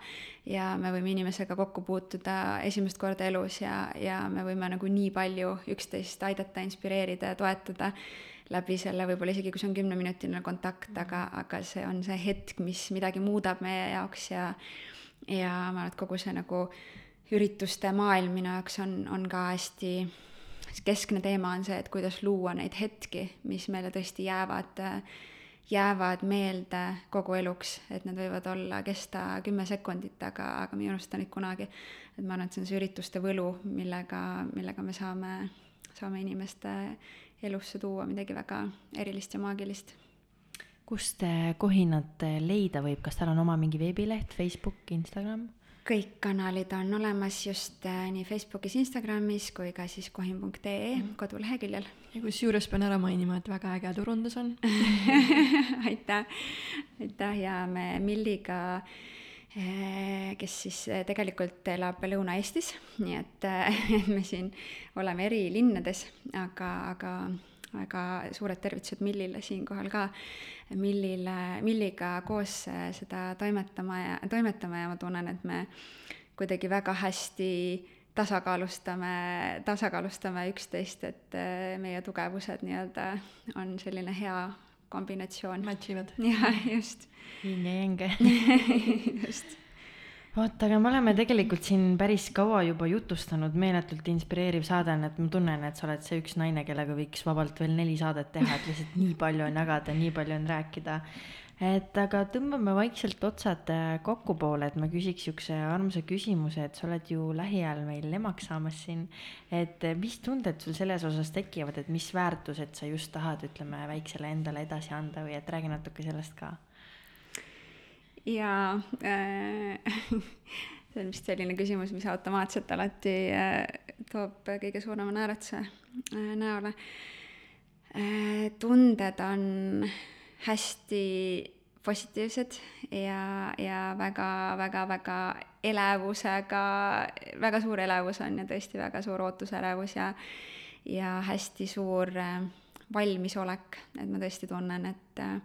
Speaker 4: ja me võime inimesega kokku puutuda esimest korda elus ja, ja me võime nagu nii palju üksteist aidata, inspireerida ja toetada läbi selle võib-olla isegi, kui see on kümneminutiline kontakt, aga, aga see on see hetk, mis midagi muudab meie jaoks ja ja ma arvan, et kogu see nagu ürituste maailm minu jaoks on, on ka hästi keskne teema on see, et kuidas luua neid hetki, mis meile tõesti jäävad, jäävad meelde kogu eluks, et need võivad olla, kesta kümme sekundit, aga, aga me ei unusta neid kunagi. et ma arvan, et see on see ürituste võlu, millega, millega me saame, saame inimeste elusse tuua midagi väga erilist ja maagilist
Speaker 2: kust kohinat leida võib, kas tal on oma mingi veebileht, Facebook, Instagram?
Speaker 4: kõik kanalid on olemas just äh, nii Facebookis, Instagramis kui ka siis kohin.ee mm. koduleheküljel.
Speaker 3: ja kusjuures pean ära mainima, et väga äge turundus on
Speaker 4: aitäh, aitäh ja me Milliga äh, kes siis äh, tegelikult elab Lõuna-Eestis, nii et, et me siin oleme eri linnades, aga, aga väga suured tervitused Millile siinkohal ka. Millile, Milliga koos äh, seda toimetama ja, toimetame ja ma tunnen, et me kuidagi väga hästi tasakaalustame, tasakaalustame üksteist, et äh, meie tugevused nii-öelda on selline hea kombinatsioon.
Speaker 3: Match ivad.
Speaker 4: jah, just.
Speaker 2: yin ja yang.
Speaker 4: just
Speaker 2: vot, aga me oleme tegelikult siin päris kaua juba jutustanud, meeletult inspireeriv saade on, et ma tunnen, et sa oled see üks naine, kellega võiks vabalt veel neli saadet teha, et lihtsalt nii palju on jagada, nii palju on rääkida. Et aga tõmbame vaikselt otsad äh, kokku poole, et ma küsiks siukse armsa küsimuse, et sa oled ju lähiajal meil emaks saamas siin. et äh, mis tunded sul selles osas tekivad, et mis väärtused sa just tahad, ütleme, väiksele endale edasi anda või et räägi natuke sellest ka
Speaker 4: ja äh, see on vist selline küsimus, mis automaatselt alati äh, toob kõige suurema naeratuse äh, näole äh,. tunded on hästi positiivsed ja, ja väga-väga-väga elevusega, väga suur elevus on ja tõesti väga suur ootusärevus ja, ja hästi suur äh, valmisolek, et ma tõesti tunnen, et äh,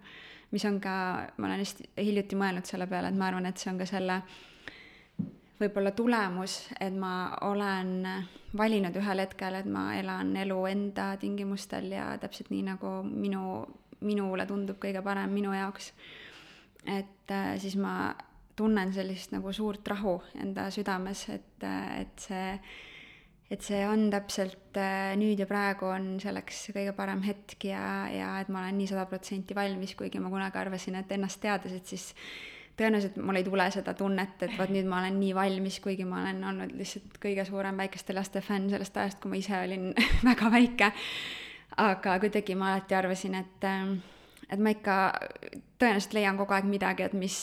Speaker 4: mis on ka, ma olen hästi hiljuti mõelnud selle peale, et ma arvan, et see on ka selle võib-olla tulemus, et ma olen valinud ühel hetkel, et ma elan elu enda tingimustel ja täpselt nii, nagu minu, minule tundub kõige parem minu jaoks. et äh, siis ma tunnen sellist nagu suurt rahu enda südames, et, äh, et see et see on täpselt äh, nüüd ja praegu on selleks kõige parem hetk ja, ja et ma olen nii sada protsenti valmis, kuigi ma kunagi arvasin, et ennast teades, et siis tõenäoliselt mul ei tule seda tunnet, et vot nüüd ma olen nii valmis, kuigi ma olen olnud lihtsalt kõige suurem väikeste laste fänn sellest ajast, kui ma ise olin väga väike. Aga kuidagi ma alati arvasin, et, äh, et ma ikka tõenäoliselt leian kogu aeg midagi, et mis,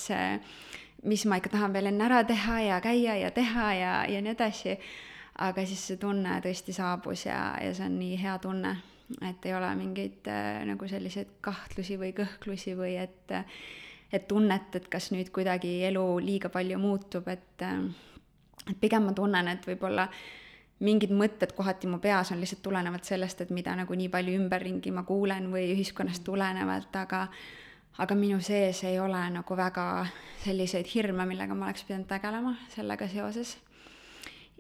Speaker 4: mis ma ikka tahan veel enne ära teha ja käia ja teha ja, ja nii edasi. Aga siis see tunne tõesti saabus ja, ja see on nii hea tunne, et ei ole mingeid äh, nagu selliseid kahtlusi või kõhklusi või et, et tunnet, et kas nüüd kuidagi elu liiga palju muutub, et, äh, et pigem ma tunnen, et võib-olla mingid mõtted kohati mu peas on lihtsalt tulenevalt sellest, et mida nagu nii palju ümberringi ma kuulen või ühiskonnast tulenevalt, aga aga minu sees ei ole nagu väga selliseid hirme, millega ma oleks pidanud tegelema sellega seoses.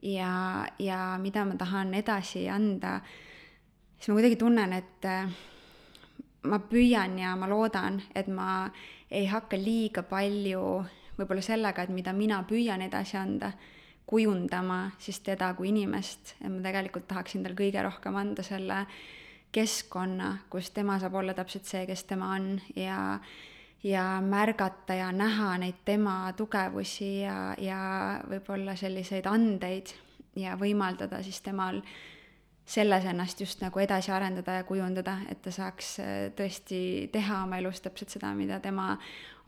Speaker 4: Ja, ja mida ma tahan edasi anda, siis ma kuidagi tunnen, et äh, ma püüan ja ma loodan, et ma ei hakka liiga palju võib-olla sellega, et mida mina püüan edasi anda, kujundama siis teda kui inimest, et ma tegelikult tahaksin tal kõige rohkem anda selle keskkonna, kus tema saab olla täpselt see, kes tema on ja ja märgata ja näha neid tema tugevusi ja, ja võib-olla selliseid andeid ja võimaldada siis temal selles ennast just nagu edasi arendada ja kujundada, et ta saaks äh, tõesti teha oma elus täpselt seda, mida tema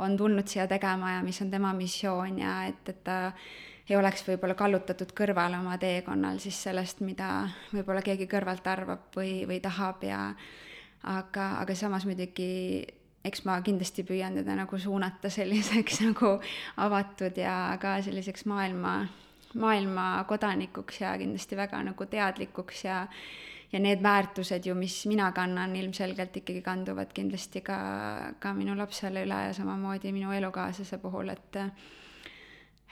Speaker 4: on tulnud siia tegema ja mis on tema missioon ja et, et ta ei oleks võib-olla kallutatud kõrvale oma teekonnal siis sellest, mida võib-olla keegi kõrvalt arvab või, või tahab ja aga, aga samas muidugi eks ma kindlasti püüan teda nagu suunata selliseks nagu avatud ja ka selliseks maailma, maailma kodanikuks ja kindlasti väga nagu teadlikuks ja ja need väärtused ju, mis mina kannan, ilmselgelt ikkagi kanduvad kindlasti ka, ka minu lapsele üle ja samamoodi minu elukaaslase puhul, et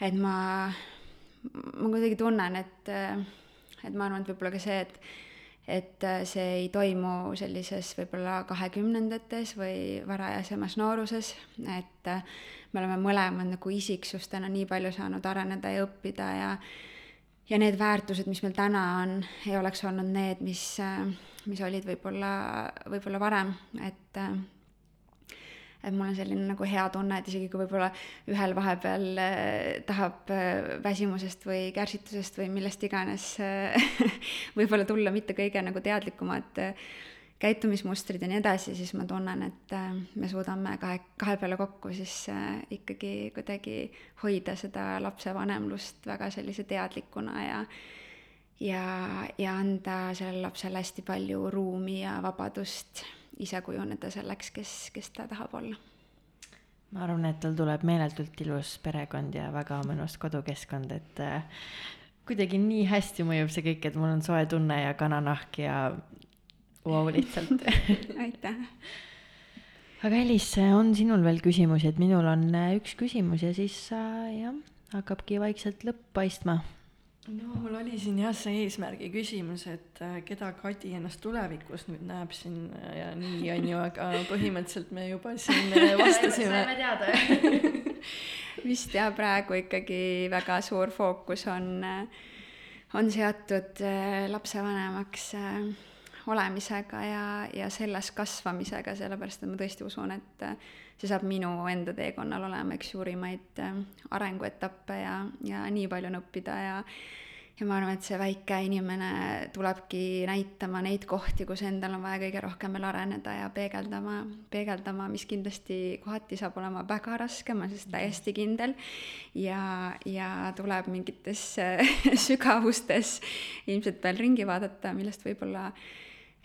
Speaker 4: et ma, ma kuidagi tunnen, et, et ma arvan, et võib-olla ka see, et et see ei toimu sellises võib-olla kahekümnendates või varajasemas nooruses, et me oleme mõlemad nagu isiksustena nii palju saanud areneda ja õppida ja ja need väärtused, mis meil täna on, ei oleks olnud need, mis, mis olid võib-olla, võib-olla varem, et et mul on selline nagu hea tunne, et isegi kui võib-olla ühel vahepeal äh, tahab äh, väsimusest või kärsitusest või millest iganes äh, võib-olla tulla mitte kõige nagu teadlikumad käitumismustrid ja nii edasi, siis ma tunnen, et me suudame kahe, kahe peale kokku siis ikkagi kuidagi hoida seda lapsevanemlust väga sellise teadlikuna ja ja, ja anda sellele lapsele hästi palju ruumi ja vabadust ise kujuneda selleks, kes, kes ta tahab olla.
Speaker 2: ma arvan, et tal tuleb meeletult ilus perekond ja väga mõnus kodukeskkond, et äh, kuidagi nii hästi mõjub see kõik, et mul on soe tunne ja kananahk ja vau wow, lihtsalt
Speaker 4: aitäh!
Speaker 2: aga Elis, on sinul veel küsimusi, et minul on äh, üks küsimus ja siis äh, jah, hakkabki vaikselt lõpp paistma
Speaker 3: no mul oli siin jah see eesmärgi küsimus, et äh, keda Kadi ennast tulevikus nüüd näeb siin äh, ja nii on ju, aga põhimõtteliselt me juba siin äh, vastasime.
Speaker 2: saime teada
Speaker 4: vist jah, praegu ikkagi väga suur fookus on, on seatud lapsevanemaks olemisega ja, ja selles kasvamisega, sellepärast et ma tõesti usun, et see saab minu enda teekonnal olema üks suurimaid äh, arenguetappe ja, ja nii palju on õppida ja ja ma arvan, et see väike inimene tulebki näitama neid kohti, kus endal on vaja kõige rohkem veel areneda ja peegeldama, peegeldama, mis kindlasti kohati saab olema väga raske, ma olen selles täiesti kindel. ja, ja tuleb mingites sügavustes ilmselt veel ringi vaadata, millest võib-olla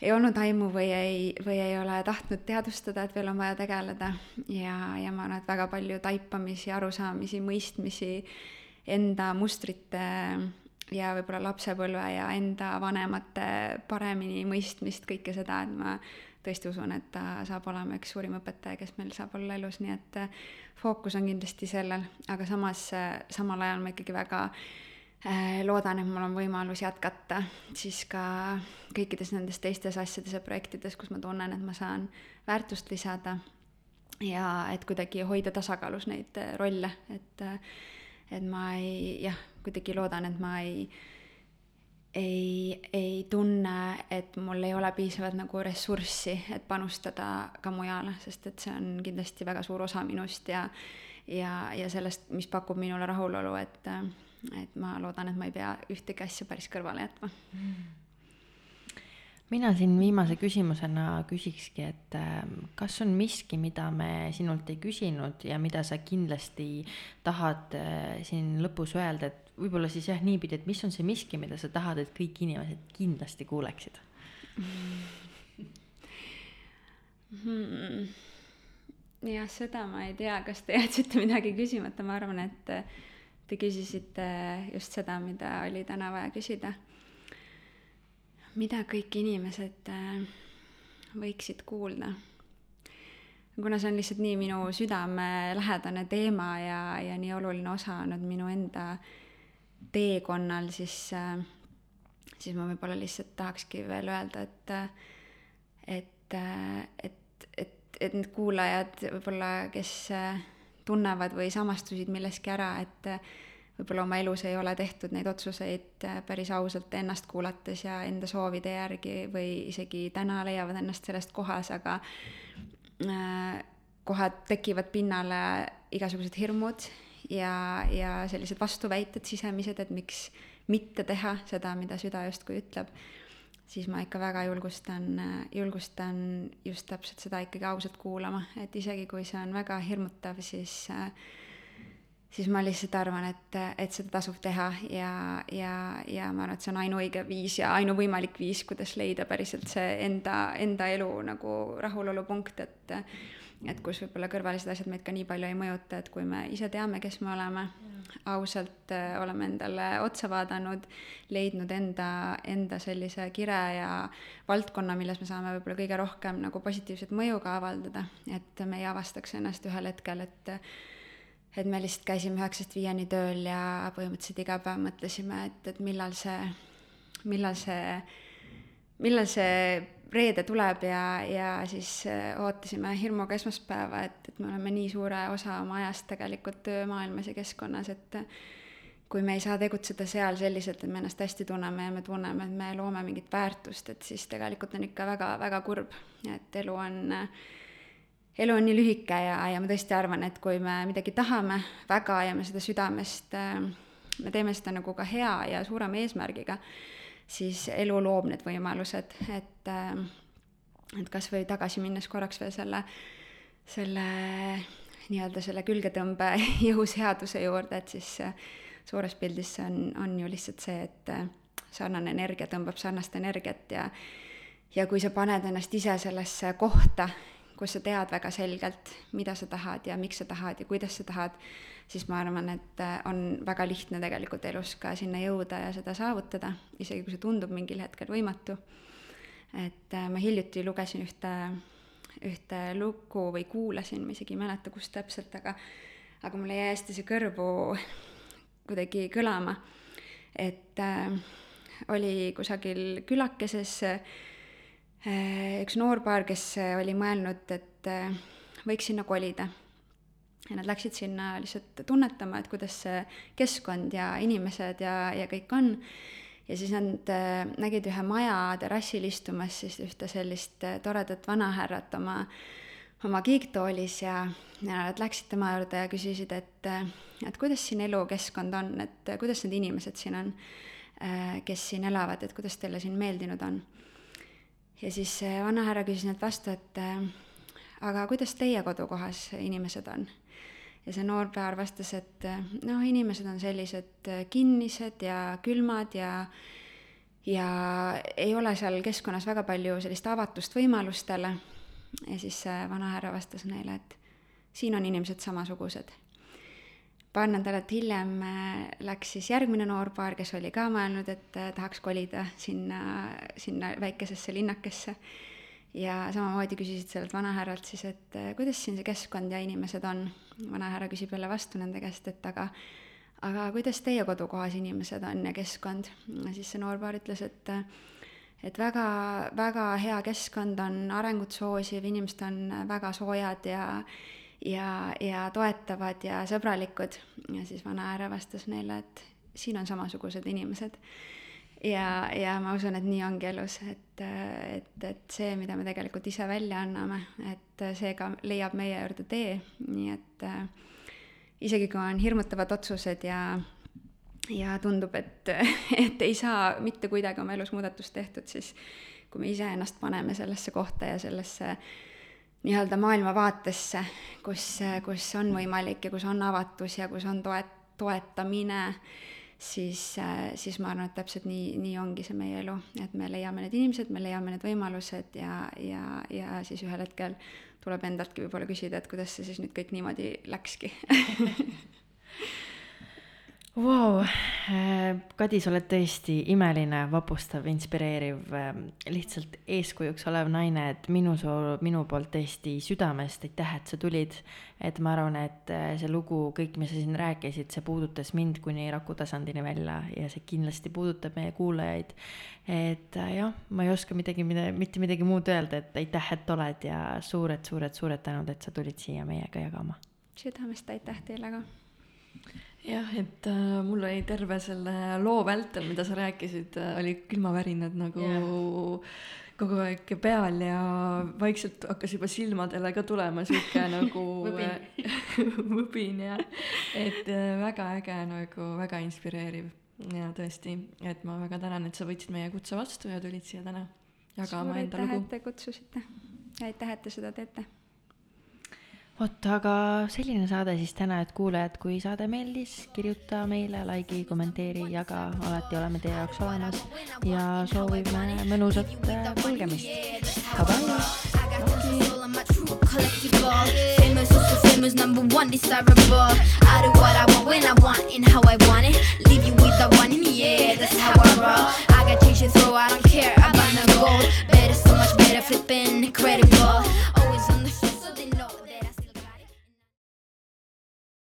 Speaker 4: ei olnud aimu või ei, või ei ole tahtnud teadvustada, et veel on vaja tegeleda. Ja, ja ma arvan, et väga palju taipamisi, arusaamisi, mõistmisi, enda mustrite ja võib-olla lapsepõlve ja enda vanemate paremini mõistmist, kõike seda, et ma tõesti usun, et ta saab olema üks suurim õpetaja, kes meil saab olla elus, nii et fookus on kindlasti sellel, aga samas samal ajal ma ikkagi väga äh, loodan, et mul on võimalus jätkata siis ka kõikides nendes teistes asjades ja projektides, kus ma tunnen, et ma saan väärtust lisada ja et kuidagi hoida tasakaalus neid äh, rolle, et äh, et ma ei, jah, kuidagi loodan, et ma ei ei, ei tunne, et mul ei ole piisavalt nagu ressurssi, et panustada ka mujale, sest et see on kindlasti väga suur osa minust ja ja, ja sellest, mis pakub minule rahulolu, et et ma loodan, et ma ei pea ühtegi asja päris kõrvale jätma
Speaker 2: mina siin viimase küsimusena küsikski, et ähm, kas on miski, mida me sinult ei küsinud ja mida sa kindlasti tahad äh, siin lõpus öelda, et võib-olla siis jah, niipidi, et mis on see miski, mida sa tahad, et kõik inimesed kindlasti kuuleksid
Speaker 4: hmm.? jah, seda ma ei tea, kas te jätsite midagi küsimata, ma arvan, et Te küsisite just seda, mida oli täna vaja küsida. mida kõik inimesed äh, võiksid kuulda? kuna see on lihtsalt nii minu südamelähedane teema ja, ja nii oluline osa olnud minu enda teekonnal, siis, äh, siis ma võib-olla lihtsalt tahakski veel öelda, et, et, et, et, et need kuulajad võib-olla, kes tunnevad või samastusid milleski ära, et võib-olla oma elus ei ole tehtud neid otsuseid äh, päris ausalt ennast kuulates ja enda soovide järgi või isegi täna leiavad ennast sellest kohas, aga äh, kohad tekivad pinnale igasugused hirmud ja, ja sellised vastuväited sisemised, et miks mitte teha seda, mida süda justkui ütleb siis ma ikka väga julgustan, julgustan just täpselt seda ikkagi ausalt kuulama, et isegi kui see on väga hirmutav, siis siis ma lihtsalt arvan, et, et seda tasub teha ja, ja, ja ma arvan, et see on ainuõige viis ja ainuvõimalik viis, kuidas leida päriselt see enda, enda elu nagu rahulolupunkt, et et kus võib-olla kõrvalised asjad meid ka nii palju ei mõjuta, et kui me ise teame, kes me oleme, ausalt äh, oleme endale otsa vaadanud, leidnud enda, enda sellise kire ja valdkonna, milles me saame võib-olla kõige rohkem nagu positiivset mõju ka avaldada, et me ei avastaks ennast ühel hetkel, et et me lihtsalt käisime üheksast viieni tööl ja põhimõtteliselt iga päev mõtlesime, et, et millal see, millal see, millal see reede tuleb ja, ja siis äh, ootasime hirmuga esmaspäeva, et, et me oleme nii suure osa oma ajast tegelikult töömaailmas ja keskkonnas, et kui me ei saa tegutseda seal selliselt, et me ennast hästi tunneme ja me tunneme, et me loome mingit väärtust, et siis tegelikult on ikka väga-väga kurb, et elu on, elu on nii lühike ja, ja ma tõesti arvan, et kui me midagi tahame väga ja me seda südamest, me teeme seda nagu ka hea ja suurema eesmärgiga, siis elu loob need võimalused, et, et kas või tagasi minnes korraks veel selle, selle nii-öelda selle külgetõmbe jõuseaduse juurde, et siis suures pildis see on, on ju lihtsalt see, et äh, sarnane energia tõmbab sarnast energiat ja ja kui sa paned ennast ise sellesse kohta, kus sa tead väga selgelt, mida sa tahad ja miks sa tahad ja kuidas sa tahad, siis ma arvan, et äh, on väga lihtne tegelikult elus ka sinna jõuda ja seda saavutada, isegi kui see tundub mingil hetkel võimatu. et äh, ma hiljuti lugesin ühte, ühte lugu või kuulasin, ma isegi ei mäleta, kus täpselt, aga aga mulle jäi hästi see kõrvu kuidagi kõlama. et äh, oli kusagil külakeses äh, üks noorpaar, kes oli mõelnud, et äh, võiks sinna kolida. Ja nad läksid sinna lihtsalt tunnetama, et kuidas see keskkond ja inimesed ja, ja kõik on. ja siis nad äh, nägid ühe maja terrassil istumas siis ühte sellist äh, toredat vanahärrat oma äh, oma kiiktoolis ja, ja nad läksid tema juurde ja küsisid, et, et kuidas siin elukeskkond on, et kuidas need inimesed siin on, kes siin elavad, et kuidas teile siin meeldinud on. ja siis vanahärra küsis neilt vastu, et aga kuidas teie kodukohas inimesed on? Ja see noor paar vastas, et noh, inimesed on sellised kinnised ja külmad ja ja ei ole seal keskkonnas väga palju sellist avatust võimalustele ja siis see vanahärra vastas neile, et siin on inimesed samasugused. paar nädalat hiljem äh, läks siis järgmine noorpaar, kes oli ka mõelnud, et tahaks kolida sinna, sinna väikesesse linnakesse. Ja samamoodi küsisid sellelt vanahärralt siis, et äh, kuidas siin see keskkond ja inimesed on. vanahärra küsib jälle vastu nende käest, et aga aga kuidas teie kodukohas inimesed on ja keskkond? siis see noorpaar ütles, et et väga, väga hea keskkond on arengut soosiv, inimesed on väga soojad ja ja, ja toetavad ja sõbralikud. ja siis vana ääre vastas neile, et siin on samasugused inimesed. Ja, ja ma usun, et nii ongi elus, et, et, et see, mida me tegelikult ise välja anname, et see ka leiab meie juurde tee, nii et isegi kui on hirmutavad otsused ja ja tundub, et, et ei saa mitte kuidagi oma elus muudatust tehtud, siis kui me iseennast paneme sellesse kohta ja sellesse nii-öelda maailmavaatesse, kus, kus on võimalik ja kus on avatus ja kus on toet-, toetamine, siis, siis ma arvan, et täpselt nii, nii ongi see meie elu, et me leiame need inimesed, me leiame need võimalused ja, ja, ja siis ühel hetkel tuleb endaltki võib-olla küsida, et kuidas see siis nüüd kõik niimoodi läkski
Speaker 2: Vau, äh, Kadi, sa oled tõesti imeline, vapustav, inspireeriv, ähm, lihtsalt eeskujuks olev naine, et minu soo-, minu poolt tõesti südamest aitäh, et sa tulid. et ma arvan, et äh, see lugu, kõik, mis sa siin rääkisid, see puudutas mind kuni raku tasandini välja ja see kindlasti puudutab meie kuulajaid. et äh, jah, ma ei oska midagi, mida, mitte midagi muud öelda, et aitäh, et oled ja suured, suured, suured tänud, et sa tulid siia meiega jagama.
Speaker 4: südamest aitäh teile ka
Speaker 3: jah, et äh, mul oli terve selle loo vältel, mida sa rääkisid äh,, oli külmavärinad nagu yeah. kogu aeg peal ja vaikselt hakkas juba silmadele ka tulema sihuke nagu võbin. jah, et äh, väga äge nagu, väga inspireeriv. Ja tõesti, et ma väga tänan, et sa võtsid meie kutse vastu ja tulid siia täna jagama enda lugu.
Speaker 4: suur aitäh, et te kutsusite. Ja aitäh, et te seda teete
Speaker 2: vot, aga selline saade siis täna, et kuulajad, kui saade meeldis, kirjuta meile, likei, kommenteeri, jaga, alati oleme teie jaoks olemas ja soovime mõnusat äh, kulgemist. Famous, also famous, number one desirable. I do what I want when I want and how I want it.
Speaker 1: Leave you with the one, yeah, that's how I roll. I got changes, so I don't care about no gold. Better, so much better, flipping incredible. Always.